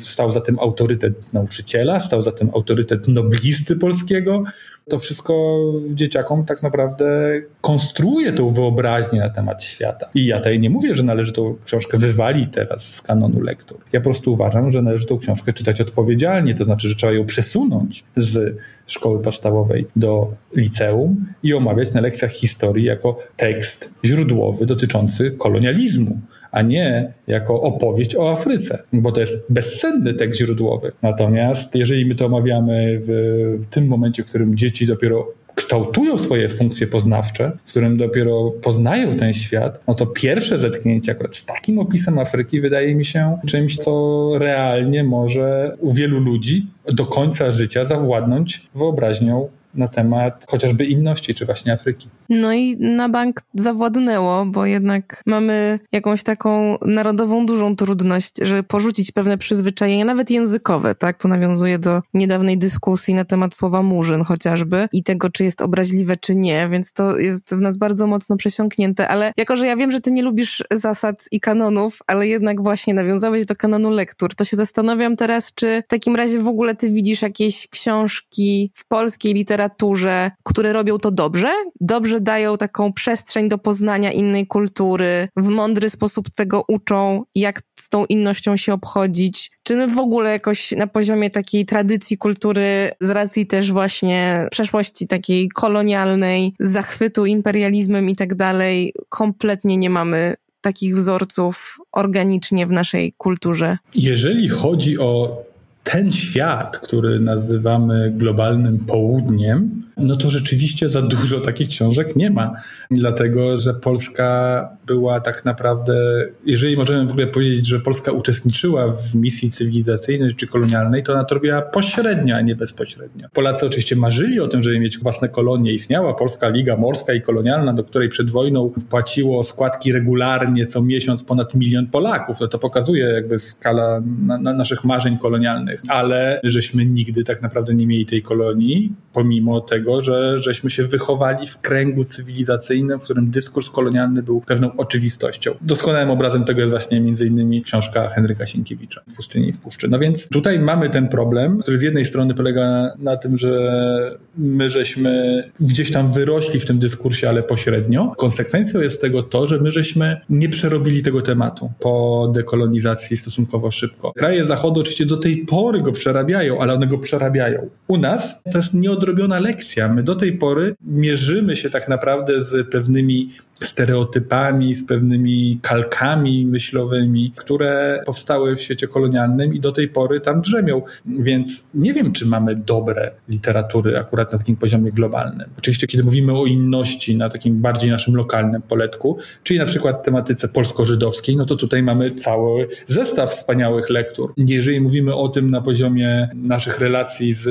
stał za tym autorytet nauczyciela, stał za tym autorytet noblisty polskiego, to wszystko dzieciakom tak naprawdę konstruuje tą wyobraźnię na temat świata. I ja tutaj nie mówię, że należy tą książkę wywalić teraz z kanonu lektur. Ja po prostu uważam, że należy tą książkę czytać odpowiedzialnie, to znaczy, że trzeba ją przesunąć z szkoły podstawowej do liceum i omawiać na lekcjach historii jako tekst źródłowy dotyczący kolonializmu a nie jako opowieść o Afryce, bo to jest bezcenny tekst źródłowy. Natomiast jeżeli my to omawiamy w tym momencie, w którym dzieci dopiero kształtują swoje funkcje poznawcze, w którym dopiero poznają ten świat, no to pierwsze zetknięcie akurat z takim opisem Afryki wydaje mi się czymś, co realnie może u wielu ludzi do końca życia zawładnąć wyobraźnią na temat chociażby inności, czy właśnie Afryki. No i na bank zawładnęło, bo jednak mamy jakąś taką narodową dużą trudność, żeby porzucić pewne przyzwyczajenia, nawet językowe, tak? Tu nawiązuje do niedawnej dyskusji na temat słowa murzyn chociażby i tego, czy jest obraźliwe, czy nie, więc to jest w nas bardzo mocno przesiąknięte, ale jako, że ja wiem, że ty nie lubisz zasad i kanonów, ale jednak właśnie nawiązałeś do kanonu lektur, to się zastanawiam teraz, czy w takim razie w ogóle ty widzisz jakieś książki w polskiej literaturze, które robią to dobrze? Dobrze dają taką przestrzeń do poznania innej kultury, w mądry sposób tego uczą, jak z tą innością się obchodzić. Czy my w ogóle jakoś na poziomie takiej tradycji kultury, z racji też właśnie przeszłości takiej kolonialnej, zachwytu imperializmem i tak dalej, kompletnie nie mamy takich wzorców organicznie w naszej kulturze? Jeżeli chodzi o ten świat, który nazywamy globalnym południem, no to rzeczywiście za dużo takich książek nie ma. Dlatego, że Polska była tak naprawdę, jeżeli możemy w ogóle powiedzieć, że Polska uczestniczyła w misji cywilizacyjnej czy kolonialnej, to ona to robiła pośrednio, a nie bezpośrednio. Polacy oczywiście marzyli o tym, żeby mieć własne kolonie. Istniała Polska Liga Morska i Kolonialna, do której przed wojną wpłaciło składki regularnie co miesiąc ponad milion Polaków. No to pokazuje jakby skala na, na naszych marzeń kolonialnych. Ale żeśmy nigdy tak naprawdę nie mieli tej kolonii, pomimo tego, że żeśmy się wychowali w kręgu cywilizacyjnym, w którym dyskurs kolonialny był pewną oczywistością. Doskonałym obrazem tego jest właśnie między innymi książka Henryka Sienkiewicza w pustyni i w puszczy. No więc tutaj mamy ten problem, który z jednej strony polega na tym, że my żeśmy gdzieś tam wyrośli w tym dyskursie, ale pośrednio. Konsekwencją jest tego to, że my żeśmy nie przerobili tego tematu po dekolonizacji stosunkowo szybko. Kraje Zachodu oczywiście do tej pory go przerabiają, ale one go przerabiają. U nas to jest nieodrobiona lekcja. My do tej pory mierzymy się tak naprawdę z pewnymi stereotypami, z pewnymi kalkami myślowymi, które powstały w świecie kolonialnym i do tej pory tam drzemią. Więc nie wiem, czy mamy dobre literatury akurat na takim poziomie globalnym. Oczywiście, kiedy mówimy o inności na takim bardziej naszym lokalnym poletku, czyli na przykład tematyce polsko-żydowskiej, no to tutaj mamy cały zestaw wspaniałych lektur. Jeżeli mówimy o tym na poziomie naszych relacji z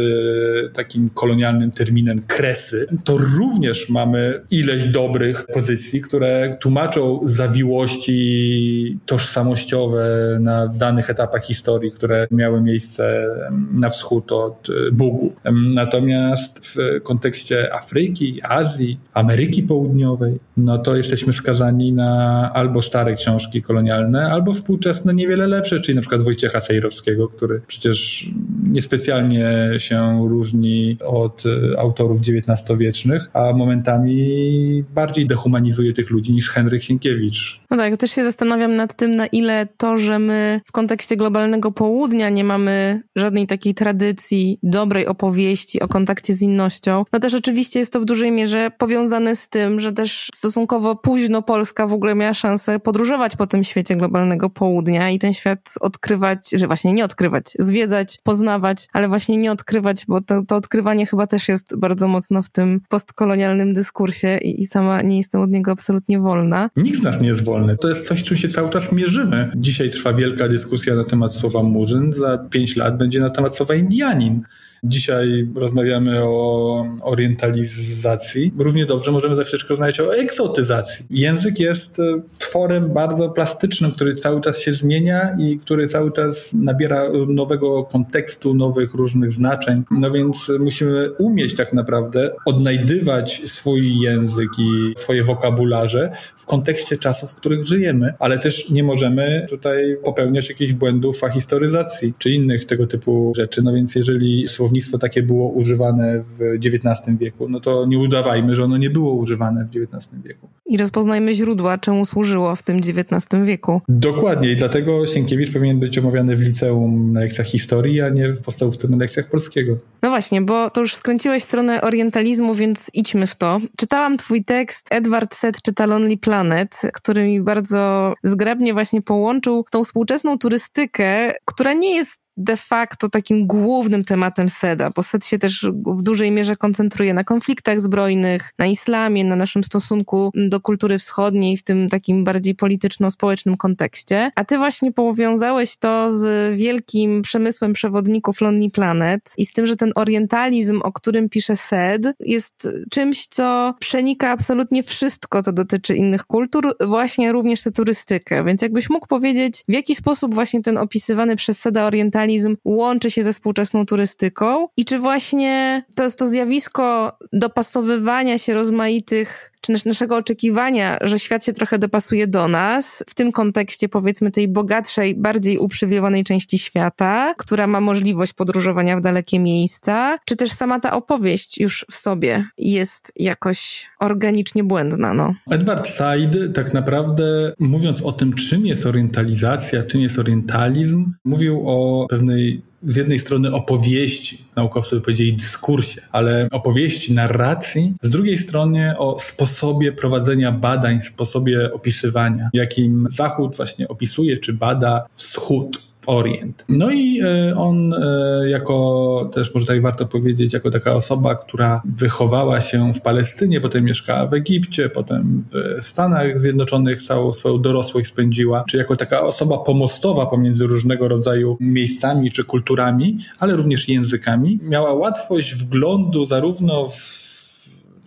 takim kolonialnym terminem kresy, to również mamy ileś dobrych pozycji, które tłumaczą zawiłości tożsamościowe na danych etapach historii, które miały miejsce na wschód od Bugu. Natomiast w kontekście Afryki, Azji, Ameryki Południowej, no to jesteśmy skazani na albo stare książki kolonialne, albo współczesne niewiele lepsze, czyli na przykład Wojciecha Sejrowskiego, który przecież niespecjalnie się różni od autorów XIX-wiecznych, a momentami bardziej dehumanizuje tych ludzi niż Henryk Sienkiewicz. No tak, też się zastanawiam nad tym, na ile to, że my w kontekście globalnego południa nie mamy żadnej takiej tradycji dobrej opowieści o kontakcie z innością, no też oczywiście jest to w dużej mierze powiązane z tym, że też stosunkowo późno Polska w ogóle miała szansę podróżować po tym świecie globalnego południa i ten świat odkrywać, że właśnie nie odkrywać, zwiedzać, poznawać, ale właśnie nie odkrywać, bo to, to odkrywanie chyba też jest bardzo mocno w tym postkolonialnym dyskursie i, i sama nie jestem od niego absolutnie wolna. Nikt z nas nie jest wolny. To jest coś, czym się cały czas mierzymy. Dzisiaj trwa wielka dyskusja na temat słowa murzyn, za pięć lat będzie na temat słowa Indianin. Dzisiaj rozmawiamy o orientalizacji. Równie dobrze możemy za chwileczkę rozmawiać o egzotyzacji. Język jest e, tworem bardzo plastycznym, który cały czas się zmienia i który cały czas nabiera nowego kontekstu, nowych różnych znaczeń. No więc musimy umieć tak naprawdę odnajdywać swój język i swoje wokabularze w kontekście czasów, w których żyjemy, ale też nie możemy tutaj popełniać jakichś błędów fahistoryzacji czy innych tego typu rzeczy. No więc jeżeli słownictwo słownictwo takie było używane w XIX wieku, no to nie udawajmy, że ono nie było używane w XIX wieku. I rozpoznajmy źródła, czemu służyło w tym XIX wieku. Dokładnie i dlatego Sienkiewicz powinien być omawiany w liceum na lekcjach historii, a nie w podstawówce na lekcjach polskiego. No właśnie, bo to już skręciłeś w stronę orientalizmu, więc idźmy w to. Czytałam twój tekst, Edward Set czyta Lonely Planet, który mi bardzo zgrabnie właśnie połączył tą współczesną turystykę, która nie jest de facto takim głównym tematem SEDA, bo SED się też w dużej mierze koncentruje na konfliktach zbrojnych, na islamie, na naszym stosunku do kultury wschodniej w tym takim bardziej polityczno-społecznym kontekście. A ty właśnie powiązałeś to z wielkim przemysłem przewodników Lonely Planet i z tym, że ten orientalizm, o którym pisze SED, jest czymś, co przenika absolutnie wszystko, co dotyczy innych kultur, właśnie również tę turystykę. Więc jakbyś mógł powiedzieć, w jaki sposób właśnie ten opisywany przez SEDA orientalizm łączy się ze współczesną turystyką? I czy właśnie to jest to zjawisko dopasowywania się rozmaitych czy naszego oczekiwania, że świat się trochę dopasuje do nas, w tym kontekście powiedzmy tej bogatszej, bardziej uprzywilejowanej części świata, która ma możliwość podróżowania w dalekie miejsca, czy też sama ta opowieść już w sobie jest jakoś organicznie błędna, no. Edward Said tak naprawdę mówiąc o tym, czym jest orientalizacja, czym jest orientalizm, mówił o pewnej z jednej strony opowieści, naukowcy by powiedzieli dyskursie, ale opowieści, narracji, z drugiej strony o sposobie prowadzenia badań, sposobie opisywania, jakim Zachód właśnie opisuje czy bada Wschód Orient. No i e, on e, jako, też może tak warto powiedzieć, jako taka osoba, która wychowała się w Palestynie, potem mieszkała w Egipcie, potem w Stanach Zjednoczonych całą swoją dorosłość spędziła, czy jako taka osoba pomostowa pomiędzy różnego rodzaju miejscami czy kulturami, ale również językami, miała łatwość wglądu zarówno w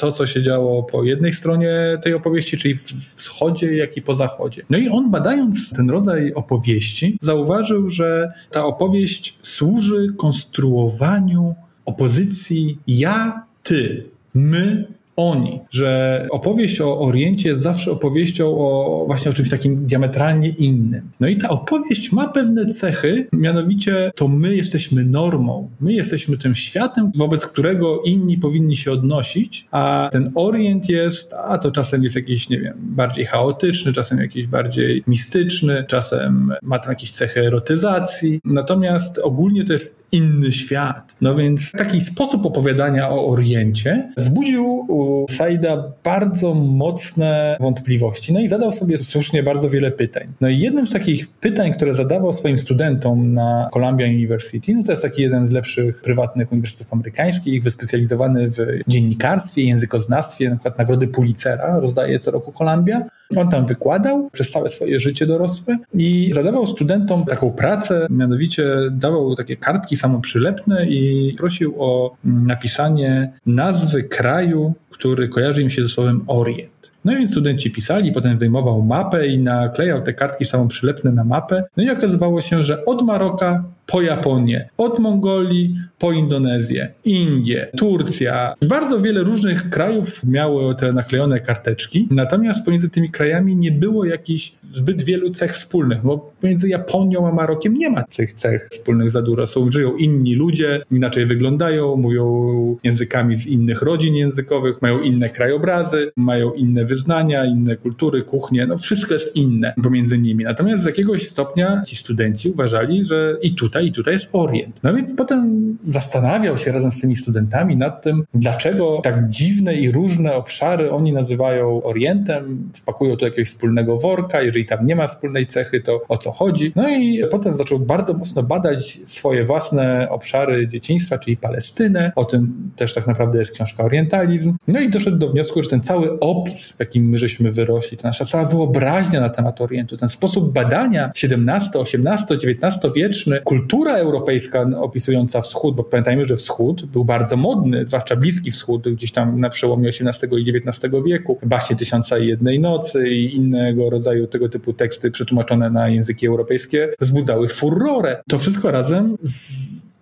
to, co się działo po jednej stronie tej opowieści, czyli w wschodzie, jak i po zachodzie. No i on badając ten rodzaj opowieści, zauważył, że ta opowieść służy konstruowaniu opozycji ja, ty, my, oni, że opowieść o Oriencie jest zawsze opowieścią o właśnie o czymś takim diametralnie innym. No i ta opowieść ma pewne cechy, mianowicie to my jesteśmy normą, my jesteśmy tym światem, wobec którego inni powinni się odnosić, a ten Orient jest, a to czasem jest jakiś, nie wiem, bardziej chaotyczny, czasem jakiś bardziej mistyczny, czasem ma tam jakieś cechy erotyzacji, natomiast ogólnie to jest inny świat. No więc taki sposób opowiadania o Oriencie wzbudził u Saida bardzo mocne wątpliwości. No i zadał sobie słusznie bardzo wiele pytań. No i jednym z takich pytań, które zadawał swoim studentom na Columbia University, no to jest taki jeden z lepszych prywatnych uniwersytetów amerykańskich, wyspecjalizowany w dziennikarstwie, językoznawstwie, na przykład nagrody Pulitzera rozdaje co roku Columbia. On tam wykładał przez całe swoje życie dorosłe i zadawał studentom taką pracę, mianowicie dawał takie kartki samoprzylepne i prosił o napisanie nazwy kraju, który kojarzy im się ze słowem Orient. No więc studenci pisali, potem wyjmował mapę i naklejał te kartki samoprzylepne na mapę. No i okazywało się, że od Maroka po Japonię, od Mongolii po Indonezję, Indie, Turcja. Bardzo wiele różnych krajów miało te naklejone karteczki, natomiast pomiędzy tymi krajami nie było jakichś zbyt wielu cech wspólnych, bo pomiędzy Japonią a Marokiem nie ma tych cech wspólnych za dużo. Są, żyją inni ludzie, inaczej wyglądają, mówią językami z innych rodzin językowych, mają inne krajobrazy, mają inne wyznania, inne kultury, kuchnie, no wszystko jest inne pomiędzy nimi. Natomiast z jakiegoś stopnia ci studenci uważali, że i tutaj, i tutaj jest Orient. No więc potem zastanawiał się razem z tymi studentami nad tym, dlaczego tak dziwne i różne obszary oni nazywają Orientem, wpakują to jakiegoś wspólnego worka, jeżeli tam nie ma wspólnej cechy, to o co chodzi. No i potem zaczął bardzo mocno badać swoje własne obszary dzieciństwa, czyli Palestynę. O tym też tak naprawdę jest książka Orientalizm. No i doszedł do wniosku, że ten cały opis, jakim my żeśmy wyrośli, ta nasza cała wyobraźnia na temat Orientu, ten sposób badania XVII, XVIII, XIX wieczny, kultura europejska opisująca wschód, bo pamiętajmy, że wschód był bardzo modny, zwłaszcza Bliski Wschód, gdzieś tam na przełomie XVIII i XIX wieku, baśnie Tysiąca i Jednej Nocy i innego rodzaju tego typu teksty przetłumaczone na języki europejskie wzbudzały furorę. To wszystko razem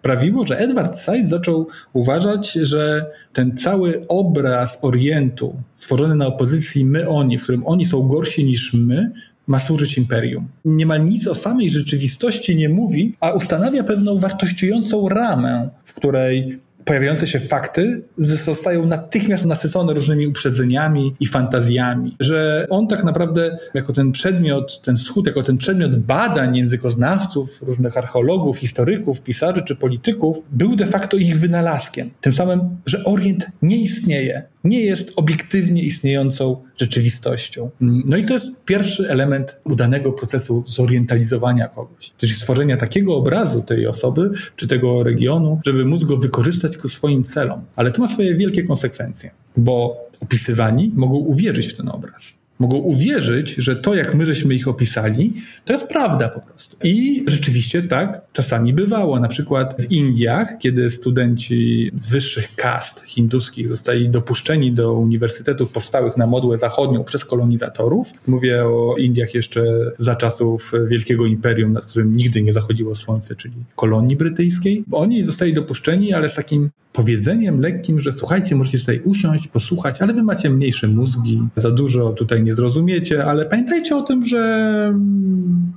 sprawiło, że Edward Said zaczął uważać, że ten cały obraz Orientu stworzony na opozycji my-oni, w którym oni są gorsi niż my, ma służyć imperium. Niemal nic o samej rzeczywistości nie mówi, a ustanawia pewną wartościującą ramę, w której pojawiające się fakty zostają natychmiast nasycone różnymi uprzedzeniami i fantazjami, że on tak naprawdę jako ten przedmiot, ten wschód, jako ten przedmiot badań językoznawców, różnych archeologów, historyków, pisarzy czy polityków, był de facto ich wynalazkiem. Tym samym, że Orient nie istnieje, nie jest obiektywnie istniejącą rzeczywistością. No i to jest pierwszy element udanego procesu zorientalizowania kogoś, czyli stworzenia takiego obrazu tej osoby czy tego regionu, żeby móc go wykorzystać ku swoim celom. Ale to ma swoje wielkie konsekwencje, bo opisywani mogą uwierzyć w ten obraz mogą uwierzyć, że to, jak my żeśmy ich opisali, to jest prawda po prostu. I rzeczywiście tak czasami bywało. Na przykład w Indiach, kiedy studenci z wyższych kast hinduskich zostali dopuszczeni do uniwersytetów powstałych na modłę zachodnią przez kolonizatorów, mówię o Indiach jeszcze za czasów Wielkiego Imperium, nad którym nigdy nie zachodziło słońce, czyli kolonii brytyjskiej, oni zostali dopuszczeni, ale z takim powiedzeniem lekkim, że słuchajcie, możecie tutaj usiąść, posłuchać, ale wy macie mniejsze mózgi, za dużo tutaj nie zrozumiecie, ale pamiętajcie o tym, że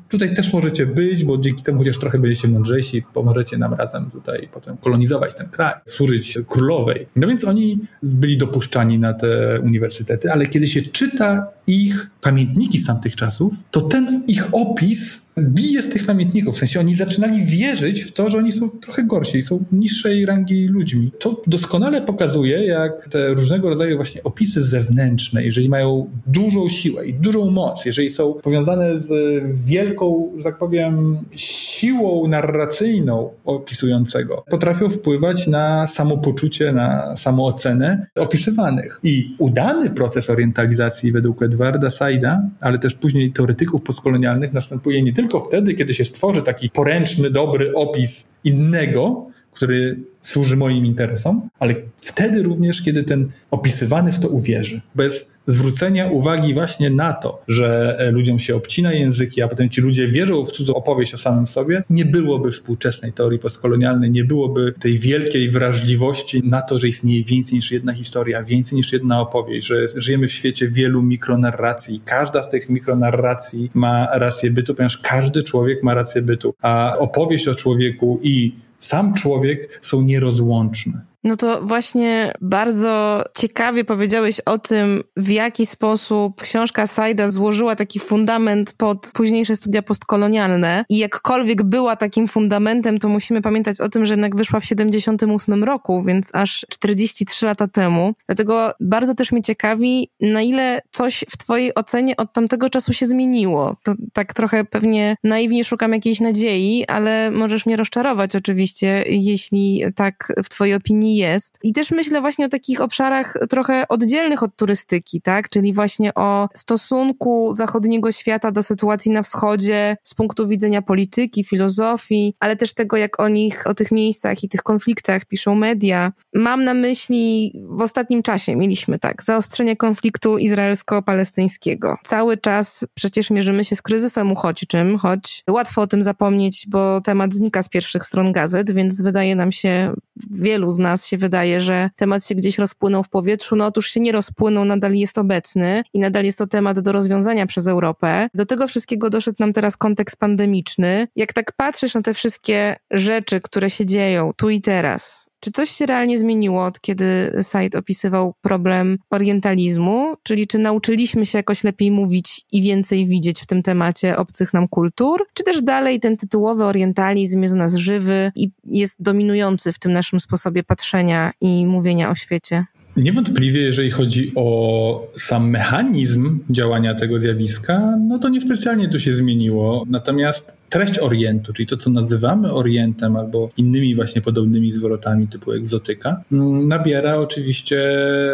tutaj też możecie być, bo dzięki temu chociaż trochę będziecie mądrzejsi, pomożecie nam razem tutaj potem kolonizować ten kraj, służyć królowej. No więc oni byli dopuszczani na te uniwersytety, ale kiedy się czyta ich pamiętniki z tamtych czasów, to ten ich opis bije z tych pamiętników. W sensie oni zaczynali wierzyć w to, że oni są trochę gorsi, są niższej rangi ludźmi. To doskonale pokazuje, jak te różnego rodzaju właśnie opisy zewnętrzne, jeżeli mają dużą siłę i dużą moc, jeżeli są powiązane z wielką, że tak powiem, siłą narracyjną opisującego, potrafią wpływać na samopoczucie, na samoocenę opisywanych. I udany proces orientalizacji według Edwarda Saida, ale też później teoretyków postkolonialnych następuje nie tylko wtedy, kiedy się stworzy taki poręczny, dobry opis innego, który służy moim interesom, ale wtedy również, kiedy ten opisywany w to uwierzy. Bez zwrócenia uwagi właśnie na to, że e, ludziom się obcina języki, a potem ci ludzie wierzą w cudzą opowieść o samym sobie, nie byłoby współczesnej teorii postkolonialnej, nie byłoby tej wielkiej wrażliwości na to, że istnieje więcej niż jedna historia, więcej niż jedna opowieść, że żyjemy w świecie wielu mikronarracji. Każda z tych mikronarracji ma rację bytu, ponieważ każdy człowiek ma rację bytu, a opowieść o człowieku i sam człowiek są nierozłączne. No to właśnie bardzo ciekawie powiedziałeś o tym, w jaki sposób książka Saida złożyła taki fundament pod późniejsze studia postkolonialne i jakkolwiek była takim fundamentem, to musimy pamiętać o tym, że jednak wyszła w 78 roku, więc aż 43 lata temu. Dlatego bardzo też mnie ciekawi, na ile coś w twojej ocenie od tamtego czasu się zmieniło. To tak trochę pewnie naiwnie szukam jakiejś nadziei, ale możesz mnie rozczarować oczywiście, jeśli tak w twojej opinii jest. I też myślę właśnie o takich obszarach trochę oddzielnych od turystyki, tak? Czyli właśnie o stosunku zachodniego świata do sytuacji na wschodzie z punktu widzenia polityki, filozofii, ale też tego, jak o nich, o tych miejscach i tych konfliktach piszą media. Mam na myśli w ostatnim czasie mieliśmy tak, zaostrzenie konfliktu izraelsko-palestyńskiego. Cały czas przecież mierzymy się z kryzysem uchodźczym, choć łatwo o tym zapomnieć, bo temat znika z pierwszych stron gazet, więc wydaje nam się, wielu z nas się wydaje, że temat się gdzieś rozpłynął w powietrzu. No otóż się nie rozpłynął, nadal jest obecny i nadal jest to temat do rozwiązania przez Europę. Do tego wszystkiego doszedł nam teraz kontekst pandemiczny. Jak tak patrzysz na te wszystkie rzeczy, które się dzieją tu i teraz, czy coś się realnie zmieniło od kiedy Said opisywał problem orientalizmu? Czyli czy nauczyliśmy się jakoś lepiej mówić i więcej widzieć w tym temacie obcych nam kultur? Czy też dalej ten tytułowy orientalizm jest u nas żywy i jest dominujący w tym naszym sposobie patrzenia i mówienia o świecie? Niewątpliwie, jeżeli chodzi o sam mechanizm działania tego zjawiska, no to niespecjalnie to się zmieniło. Natomiast treść Orientu, czyli to, co nazywamy Orientem albo innymi właśnie podobnymi zwrotami typu egzotyka, nabiera oczywiście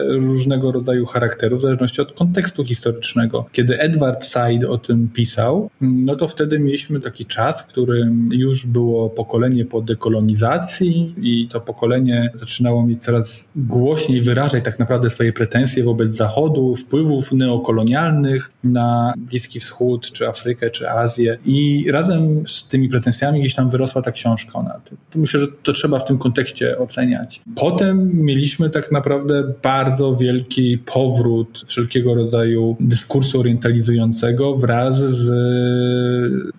różnego rodzaju charakteru w zależności od kontekstu historycznego. Kiedy Edward Said o tym pisał, no to wtedy mieliśmy taki czas, w którym już było pokolenie po dekolonizacji i to pokolenie zaczynało mieć coraz głośniej wyrażać tak naprawdę swoje pretensje wobec Zachodu, wpływów neokolonialnych na Bliski Wschód, czy Afrykę, czy Azję i razem z tymi pretensjami gdzieś tam wyrosła ta książka. Ona. To myślę, że to trzeba w tym kontekście oceniać. Potem mieliśmy tak naprawdę bardzo wielki powrót wszelkiego rodzaju dyskursu orientalizującego wraz z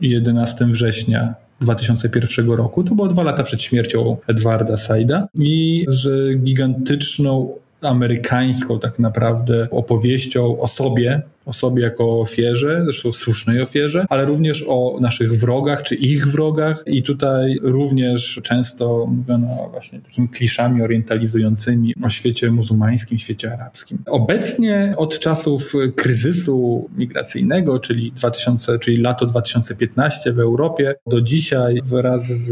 11 września 2001 roku. To było dwa lata przed śmiercią Edwarda Saida i z gigantyczną amerykańską tak naprawdę opowieścią o sobie, o sobie jako ofierze, zresztą słusznej ofierze, ale również o naszych wrogach czy ich wrogach i tutaj również często mówiono właśnie takimi kliszami orientalizującymi o świecie muzułmańskim, świecie arabskim. Obecnie od czasów kryzysu migracyjnego, czyli 2000, czyli lato 2015 w Europie, do dzisiaj wraz z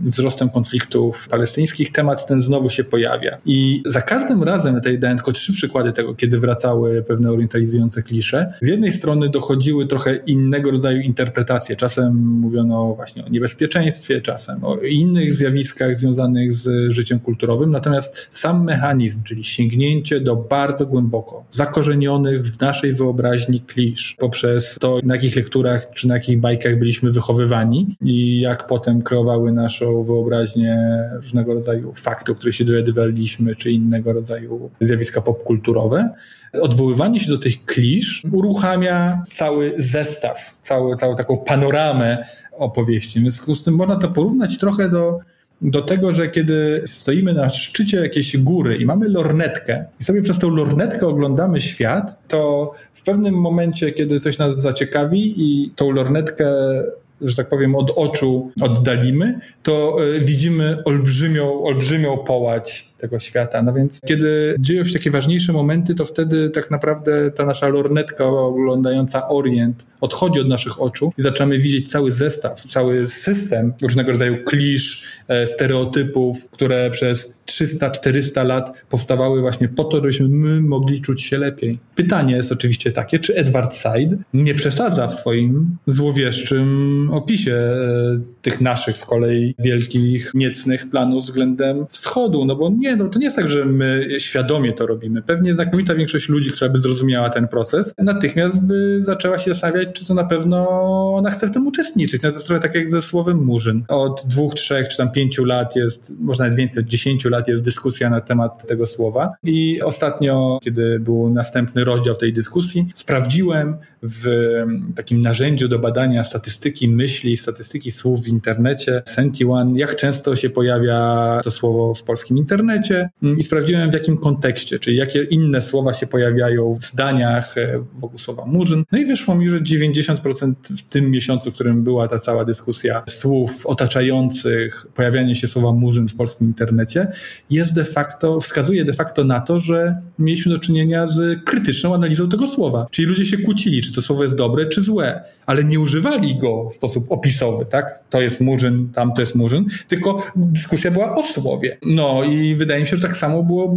wzrostem konfliktów palestyńskich temat ten znowu się pojawia. I za każdym razem, tutaj dałem tylko trzy przykłady tego, kiedy wracały pewne orientalizujące klisze. Z jednej strony dochodziły trochę innego rodzaju interpretacje. Czasem mówiono właśnie o niebezpieczeństwie, czasem o innych zjawiskach związanych z życiem kulturowym. Natomiast sam mechanizm, czyli sięgnięcie do bardzo głęboko zakorzenionych w naszej wyobraźni klisz poprzez to, na jakich lekturach czy na jakich bajkach byliśmy wychowywani i jak potem kreowały naszą wyobraźnię różnego rodzaju faktów, których się dowiadywaliśmy, czy innego rodzaju zjawiska popkulturowe. Odwoływanie się do tych klisz uruchamia cały zestaw, cały, całą taką panoramę opowieści. W związku z tym można to porównać trochę do do tego, że kiedy stoimy na szczycie jakiejś góry i mamy lornetkę i sobie przez tą lornetkę oglądamy świat, to w pewnym momencie, kiedy coś nas zaciekawi i tą lornetkę że tak powiem, od oczu oddalimy, to e, widzimy olbrzymią, olbrzymią połać tego świata. No więc kiedy dzieją się takie ważniejsze momenty, to wtedy tak naprawdę ta nasza lornetka oglądająca Orient odchodzi od naszych oczu i zaczynamy widzieć cały zestaw, cały system różnego rodzaju klisz, e, stereotypów, które przez 300-400 lat powstawały właśnie po to, żebyśmy my mogli czuć się lepiej. Pytanie jest oczywiście takie, czy Edward Said nie przesadza w swoim złowieszczym opisie e, tych naszych z kolei wielkich, niecnych planów względem wschodu, no bo nie, no to nie jest tak, że my świadomie to robimy. Pewnie znakomita większość ludzi, która by zrozumiała ten proces, natychmiast by zaczęła się zastanawiać, czy to na pewno ona chce w tym uczestniczyć. No to jest trochę tak jak ze słowem murzyn. Od dwóch, trzech czy tam pięciu lat jest, może nawet więcej, od dziesięciu lat jest dyskusja na temat tego słowa i ostatnio, kiedy był następny rozdział tej dyskusji, sprawdziłem w takim narzędziu do badania statystyki myśli, statystyki słów w internecie, SentiOne, jak często się pojawia to słowo w polskim internecie i sprawdziłem w jakim kontekście, czyli jakie inne słowa się pojawiają w zdaniach e, wokół słowa murzyn. No i wyszło mi, że 90% w tym miesiącu, w którym była ta cała dyskusja słów otaczających pojawianie się słowa murzyn w polskim internecie, jest de facto, wskazuje de facto na to, że mieliśmy do czynienia z krytyczną analizą tego słowa. Czyli ludzie się kłócili, czy to słowo jest dobre, czy złe, ale nie używali go w sposób opisowy, tak? To jest murzyn, tam to jest murzyn, tylko dyskusja była o słowie. No i wydaje mi się, że tak samo było,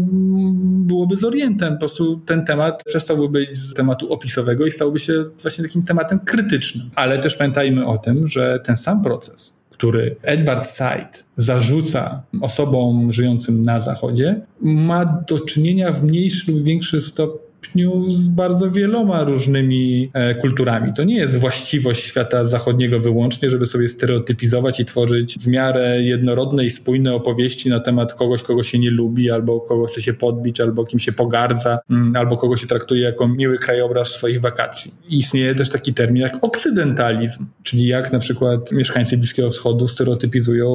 byłoby z Orientem. Po prostu ten temat przestałby być z tematu opisowego i stałby się właśnie takim tematem krytycznym. Ale też pamiętajmy o tym, że ten sam proces, który Edward Said zarzuca osobom żyjącym na Zachodzie, ma do czynienia w mniejszy lub większy stopniu stopniu z bardzo wieloma różnymi e, kulturami. To nie jest właściwość świata zachodniego wyłącznie, żeby sobie stereotypizować i tworzyć w miarę jednorodne i spójne opowieści na temat kogoś, kogo się nie lubi, albo kogo chce się podbić, albo kim się pogardza, mm, albo kogo się traktuje jako miły krajobraz swoich wakacji. Istnieje też taki termin jak okcydentalizm, czyli jak na przykład mieszkańcy Bliskiego Wschodu stereotypizują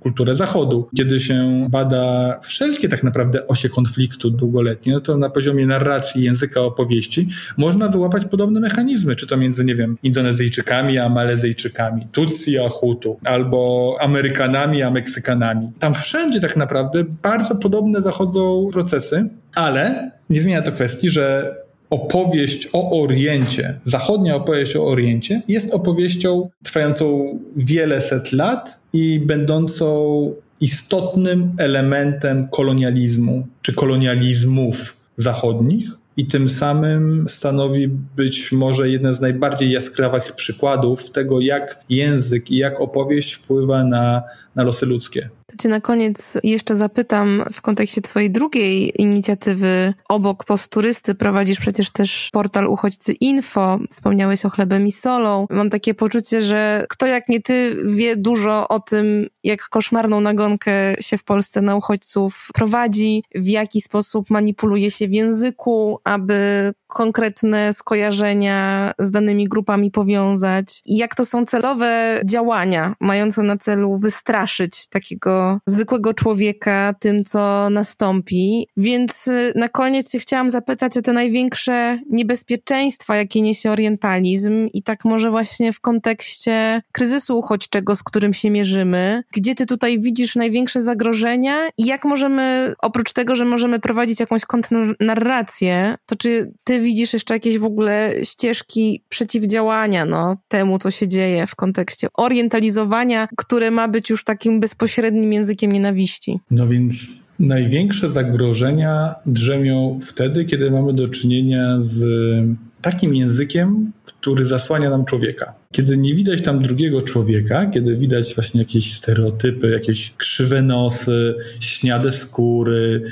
kulturę Zachodu. Kiedy się bada wszelkie tak naprawdę osie konfliktu długoletnie, no to na poziomie narracji języka opowieści, można wyłapać podobne mechanizmy, czy to między, nie wiem, Indonezyjczykami a Malezyjczykami, Tutsi a Hutu, albo Amerykanami a Meksykanami. Tam wszędzie tak naprawdę bardzo podobne zachodzą procesy, ale nie zmienia to kwestii, że opowieść o Oriencie, zachodnia opowieść o Oriencie jest opowieścią trwającą wiele set lat i będącą istotnym elementem kolonializmu czy kolonializmów zachodnich, i tym samym stanowi być może jeden z najbardziej jaskrawych przykładów tego, jak język i jak opowieść wpływa na, na losy ludzkie. To cię na koniec jeszcze zapytam w kontekście twojej drugiej inicjatywy. Obok posturysty prowadzisz przecież też portal Uchodźcy Info. Wspomniałeś o chlebem i solą. Mam takie poczucie, że kto jak nie ty wie dużo o tym, jak koszmarną nagonkę się w Polsce na uchodźców prowadzi, w jaki sposób manipuluje się w języku, aby konkretne skojarzenia z danymi grupami powiązać. I jak to są celowe działania mające na celu wystraszyć takiego zwykłego człowieka tym, co nastąpi. Więc y, na koniec chciałam zapytać o te największe niebezpieczeństwa, jakie niesie orientalizm i tak może właśnie w kontekście kryzysu uchodźczego, z którym się mierzymy. Gdzie ty tutaj widzisz największe zagrożenia i jak możemy, oprócz tego, że możemy prowadzić jakąś kontrnarrację, to czy ty widzisz jeszcze jakieś w ogóle ścieżki przeciwdziałania no, temu, co się dzieje w kontekście orientalizowania, które ma być już takim bezpośrednim językiem nienawiści. No więc największe zagrożenia drzemią wtedy, kiedy mamy do czynienia z takim językiem, który zasłania nam człowieka. Kiedy nie widać tam drugiego człowieka, kiedy widać właśnie jakieś stereotypy, jakieś krzywe nosy, śniade skóry.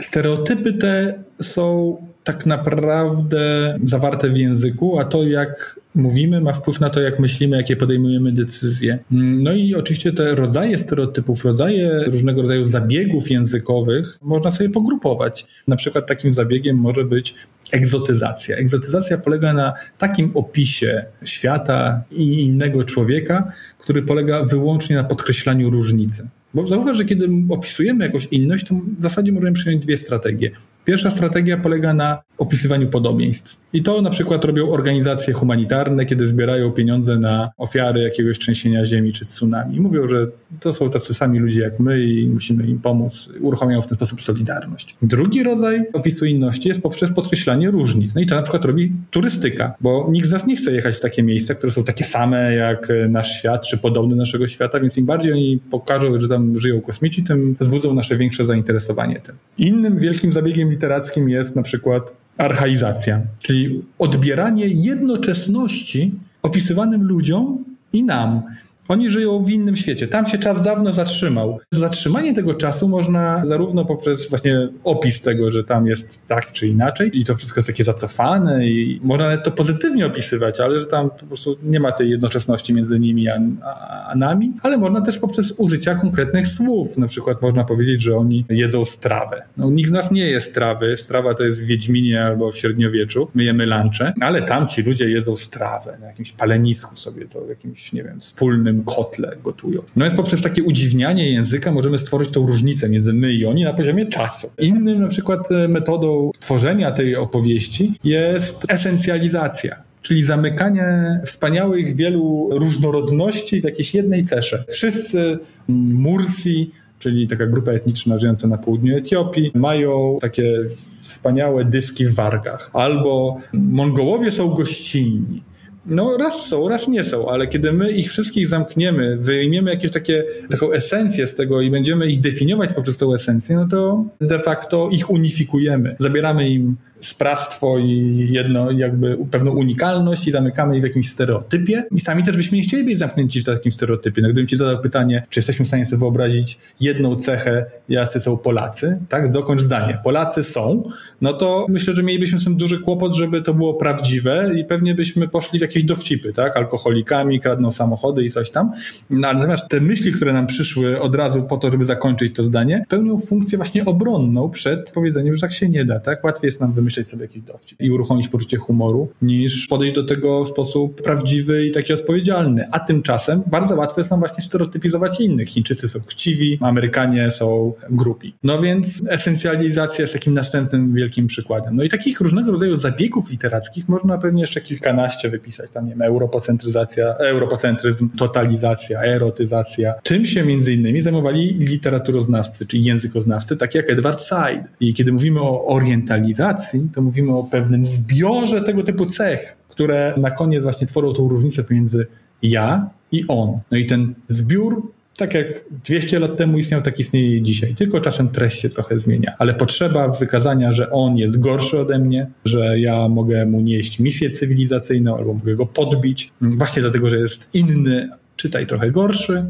Stereotypy te są tak naprawdę zawarte w języku, a to jak mówimy ma wpływ na to, jak myślimy, jakie podejmujemy decyzje. No i oczywiście te rodzaje stereotypów, rodzaje różnego rodzaju zabiegów językowych można sobie pogrupować. Na przykład takim zabiegiem może być egzotyzacja. Egzotyzacja polega na takim opisie świata i innego człowieka, który polega wyłącznie na podkreślaniu różnicy. Bo zauważ, że kiedy opisujemy jakąś inność, to w zasadzie możemy przyjąć dwie strategie. Pierwsza strategia polega na opisywaniu podobieństw. I to na przykład robią organizacje humanitarne, kiedy zbierają pieniądze na ofiary jakiegoś trzęsienia ziemi czy tsunami. Mówią, że to są tacy sami ludzie jak my i musimy im pomóc. Uruchamiają w ten sposób solidarność. Drugi rodzaj opisu inności jest poprzez podkreślanie różnic. No i to na przykład robi turystyka, bo nikt z nas nie chce jechać w takie miejsca, które są takie same jak nasz świat, czy podobne do naszego świata, więc im bardziej oni pokażą, że tam żyją kosmici, tym wzbudzą nasze większe zainteresowanie tym. Innym wielkim zabiegiem literackim jest na przykład archaizacja, czyli odbieranie jednoczesności opisywanym ludziom i nam. Oni żyją w innym świecie. Tam się czas dawno zatrzymał. Zatrzymanie tego czasu można zarówno poprzez właśnie opis tego, że tam jest tak czy inaczej i to wszystko jest takie zacofane i można nawet to pozytywnie opisywać, ale że tam po prostu nie ma tej jednoczesności między nimi a, a, a nami, ale można też poprzez użycia konkretnych słów. Na przykład można powiedzieć, że oni jedzą strawę. No, nikt z nas nie je strawy. Strawa to jest w Wiedźminie albo w średniowieczu. My jemy lunche, ale tam ci ludzie jedzą strawę na jakimś palenisku sobie, to w jakimś, nie wiem, wspólnym kotle gotują. No więc poprzez takie udziwnianie języka możemy stworzyć tą różnicę między my i oni na poziomie czasu. Innym na przykład e, metodą tworzenia tej opowieści jest esencjalizacja czyli zamykanie wspaniałych wielu różnorodności w jakiejś jednej cesze. Wszyscy Mursi, czyli taka grupa etniczna żyjąca na południu Etiopii, mają takie wspaniałe dyski w wargach. Albo Mongołowie są gościnni. No raz są, raz nie są, ale kiedy my ich wszystkich zamkniemy, wyjmiemy jakieś takie, taką esencję z tego i będziemy ich definiować poprzez tą esencję, no to de facto ich unifikujemy. Zabieramy im sprawstwo i jedno, jakby pewną unikalność i zamykamy je w jakimś stereotypie. I sami też byśmy nie chcieli być zamknięci w takim stereotypie. No, gdybym ci zadał pytanie, czy jesteśmy w stanie sobie wyobrazić jedną cechę, jacy są Polacy, tak? Dokończ zdanie. Polacy są, no to myślę, że mielibyśmy z tym duży kłopot, żeby to było prawdziwe i pewnie byśmy poszli w jakieś dowcipy, tak? Alkoholikami, kradną samochody i coś tam. No, natomiast te myśli, które nam przyszły od razu po to, żeby zakończyć to zdanie, pełnią funkcję właśnie obronną przed powiedzeniem, że tak się nie da, tak? Łatwiej jest nam wymyślić wymyśleć sobie jakiś dowcip i uruchomić poczucie humoru, niż podejść do tego w sposób prawdziwy i taki odpowiedzialny. A tymczasem bardzo łatwo jest nam właśnie stereotypizować innych. Chińczycy są chciwi, Amerykanie są grupi. No więc esencjalizacja jest takim następnym wielkim przykładem. No i takich różnego rodzaju zabiegów literackich można pewnie jeszcze kilkanaście wypisać. Tam nie wiem, europocentryzacja, europocentryzm, totalizacja, erotyzacja. Czym się między innymi zajmowali literaturoznawcy, czyli językoznawcy, tak jak Edward Said. I kiedy mówimy o orientalizacji, to mówimy o pewnym zbiorze tego typu cech, które na koniec właśnie tworzą tą różnicę pomiędzy ja i on. No i ten zbiór tak jak 200 lat temu istniał, tak istnieje dzisiaj. Tylko czasem treść się trochę zmienia. Ale potrzeba wykazania, że on jest gorszy ode mnie, że ja mogę mu nieść misję cywilizacyjną albo mogę go podbić, właśnie dlatego, że jest inny, czytaj trochę gorszy,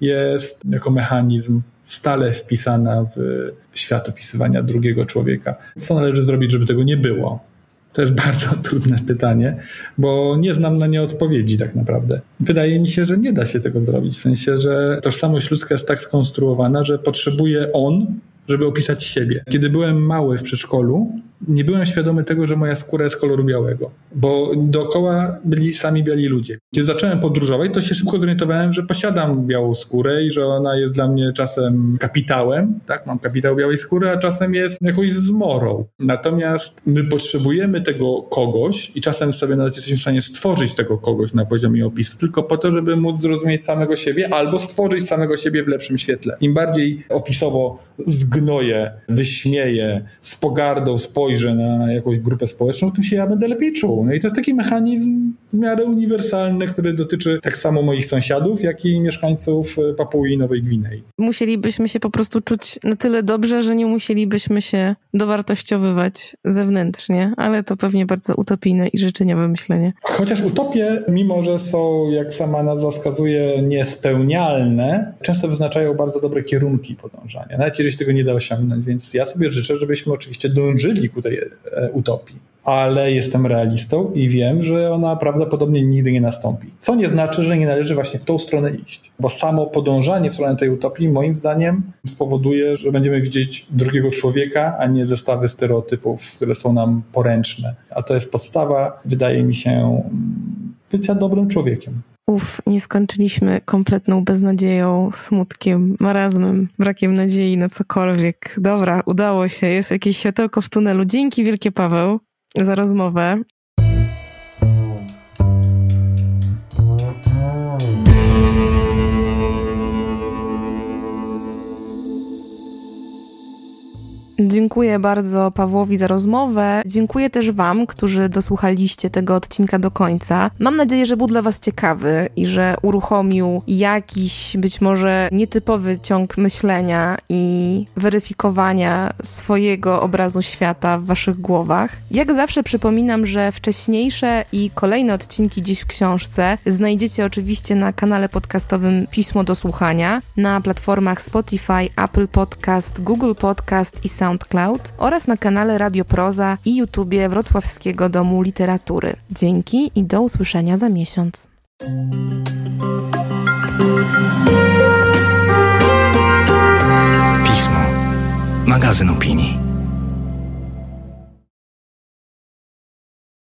jest jako mechanizm stale wpisana w świat opisywania drugiego człowieka. Co należy zrobić, żeby tego nie było? To jest <laughs> bardzo trudne pytanie, bo nie znam na nie odpowiedzi tak naprawdę. Wydaje mi się, że nie da się tego zrobić, w sensie, że tożsamość ludzka jest tak skonstruowana, że potrzebuje on żeby opisać siebie. Kiedy byłem mały w przedszkolu, nie byłem świadomy tego, że moja skóra jest koloru białego, bo dookoła byli sami biali ludzie. Kiedy zacząłem podróżować, to się szybko zorientowałem, że posiadam białą skórę i że ona jest dla mnie czasem kapitałem, tak, mam kapitał białej skóry, a czasem jest jakąś zmorą. Natomiast my potrzebujemy tego kogoś i czasem sobie nawet jesteśmy w stanie stworzyć tego kogoś na poziomie opisu, tylko po to, żeby móc zrozumieć samego siebie albo stworzyć samego siebie w lepszym świetle. Im bardziej opisowo zgnoję, wyśmieję, z pogardą spojrzę na jakąś grupę społeczną, tym się ja będę lepiej czuł. No i to jest taki mechanizm w miarę uniwersalny, który dotyczy tak samo moich sąsiadów, jak i mieszkańców Papui i Nowej Gwinei. Musielibyśmy się po prostu czuć na tyle dobrze, że nie musielibyśmy się dowartościowywać zewnętrznie, ale to pewnie bardzo utopijne i życzeniowe myślenie. Chociaż utopie, mimo że są, jak sama nazwa wskazuje, niespełnialne, często wyznaczają bardzo dobre kierunki podążania, nawet jeżeli tego nie da osiągnąć, więc ja sobie życzę, żebyśmy oczywiście dążyli ku tej e, utopii ale jestem realistą i wiem, że ona prawdopodobnie nigdy nie nastąpi. Co nie znaczy, że nie należy właśnie w tą stronę iść, bo samo podążanie w stronę tej utopii, moim zdaniem, spowoduje, że będziemy widzieć drugiego człowieka, a nie zestawy stereotypów, które są nam poręczne. A to jest podstawa, wydaje mi się, bycia dobrym człowiekiem. Uf, nie skończyliśmy kompletną beznadzieją, smutkiem, marazmem, brakiem nadziei na cokolwiek. Dobra, udało się, jest jakieś światełko w tunelu. Dzięki wielkie Paweł za rozmowę. Dziękuję bardzo Pawłowi za rozmowę. Dziękuję też Wam, którzy dosłuchaliście tego odcinka do końca. Mam nadzieję, że był dla Was ciekawy i że uruchomił jakiś być może nietypowy ciąg myślenia i weryfikowania swojego obrazu świata w Waszych głowach. Jak zawsze przypominam, że wcześniejsze i kolejne odcinki dziś w książce znajdziecie oczywiście na kanale podcastowym Pismo do Słuchania, na platformach Spotify, Apple Podcast, Google Podcast i SoundCloud SoundCloud oraz na kanale Radio Proza i YouTubie Wrocławskiego Domu Literatury. Dzięki i do usłyszenia za miesiąc. Pismo. Magazyn opinii.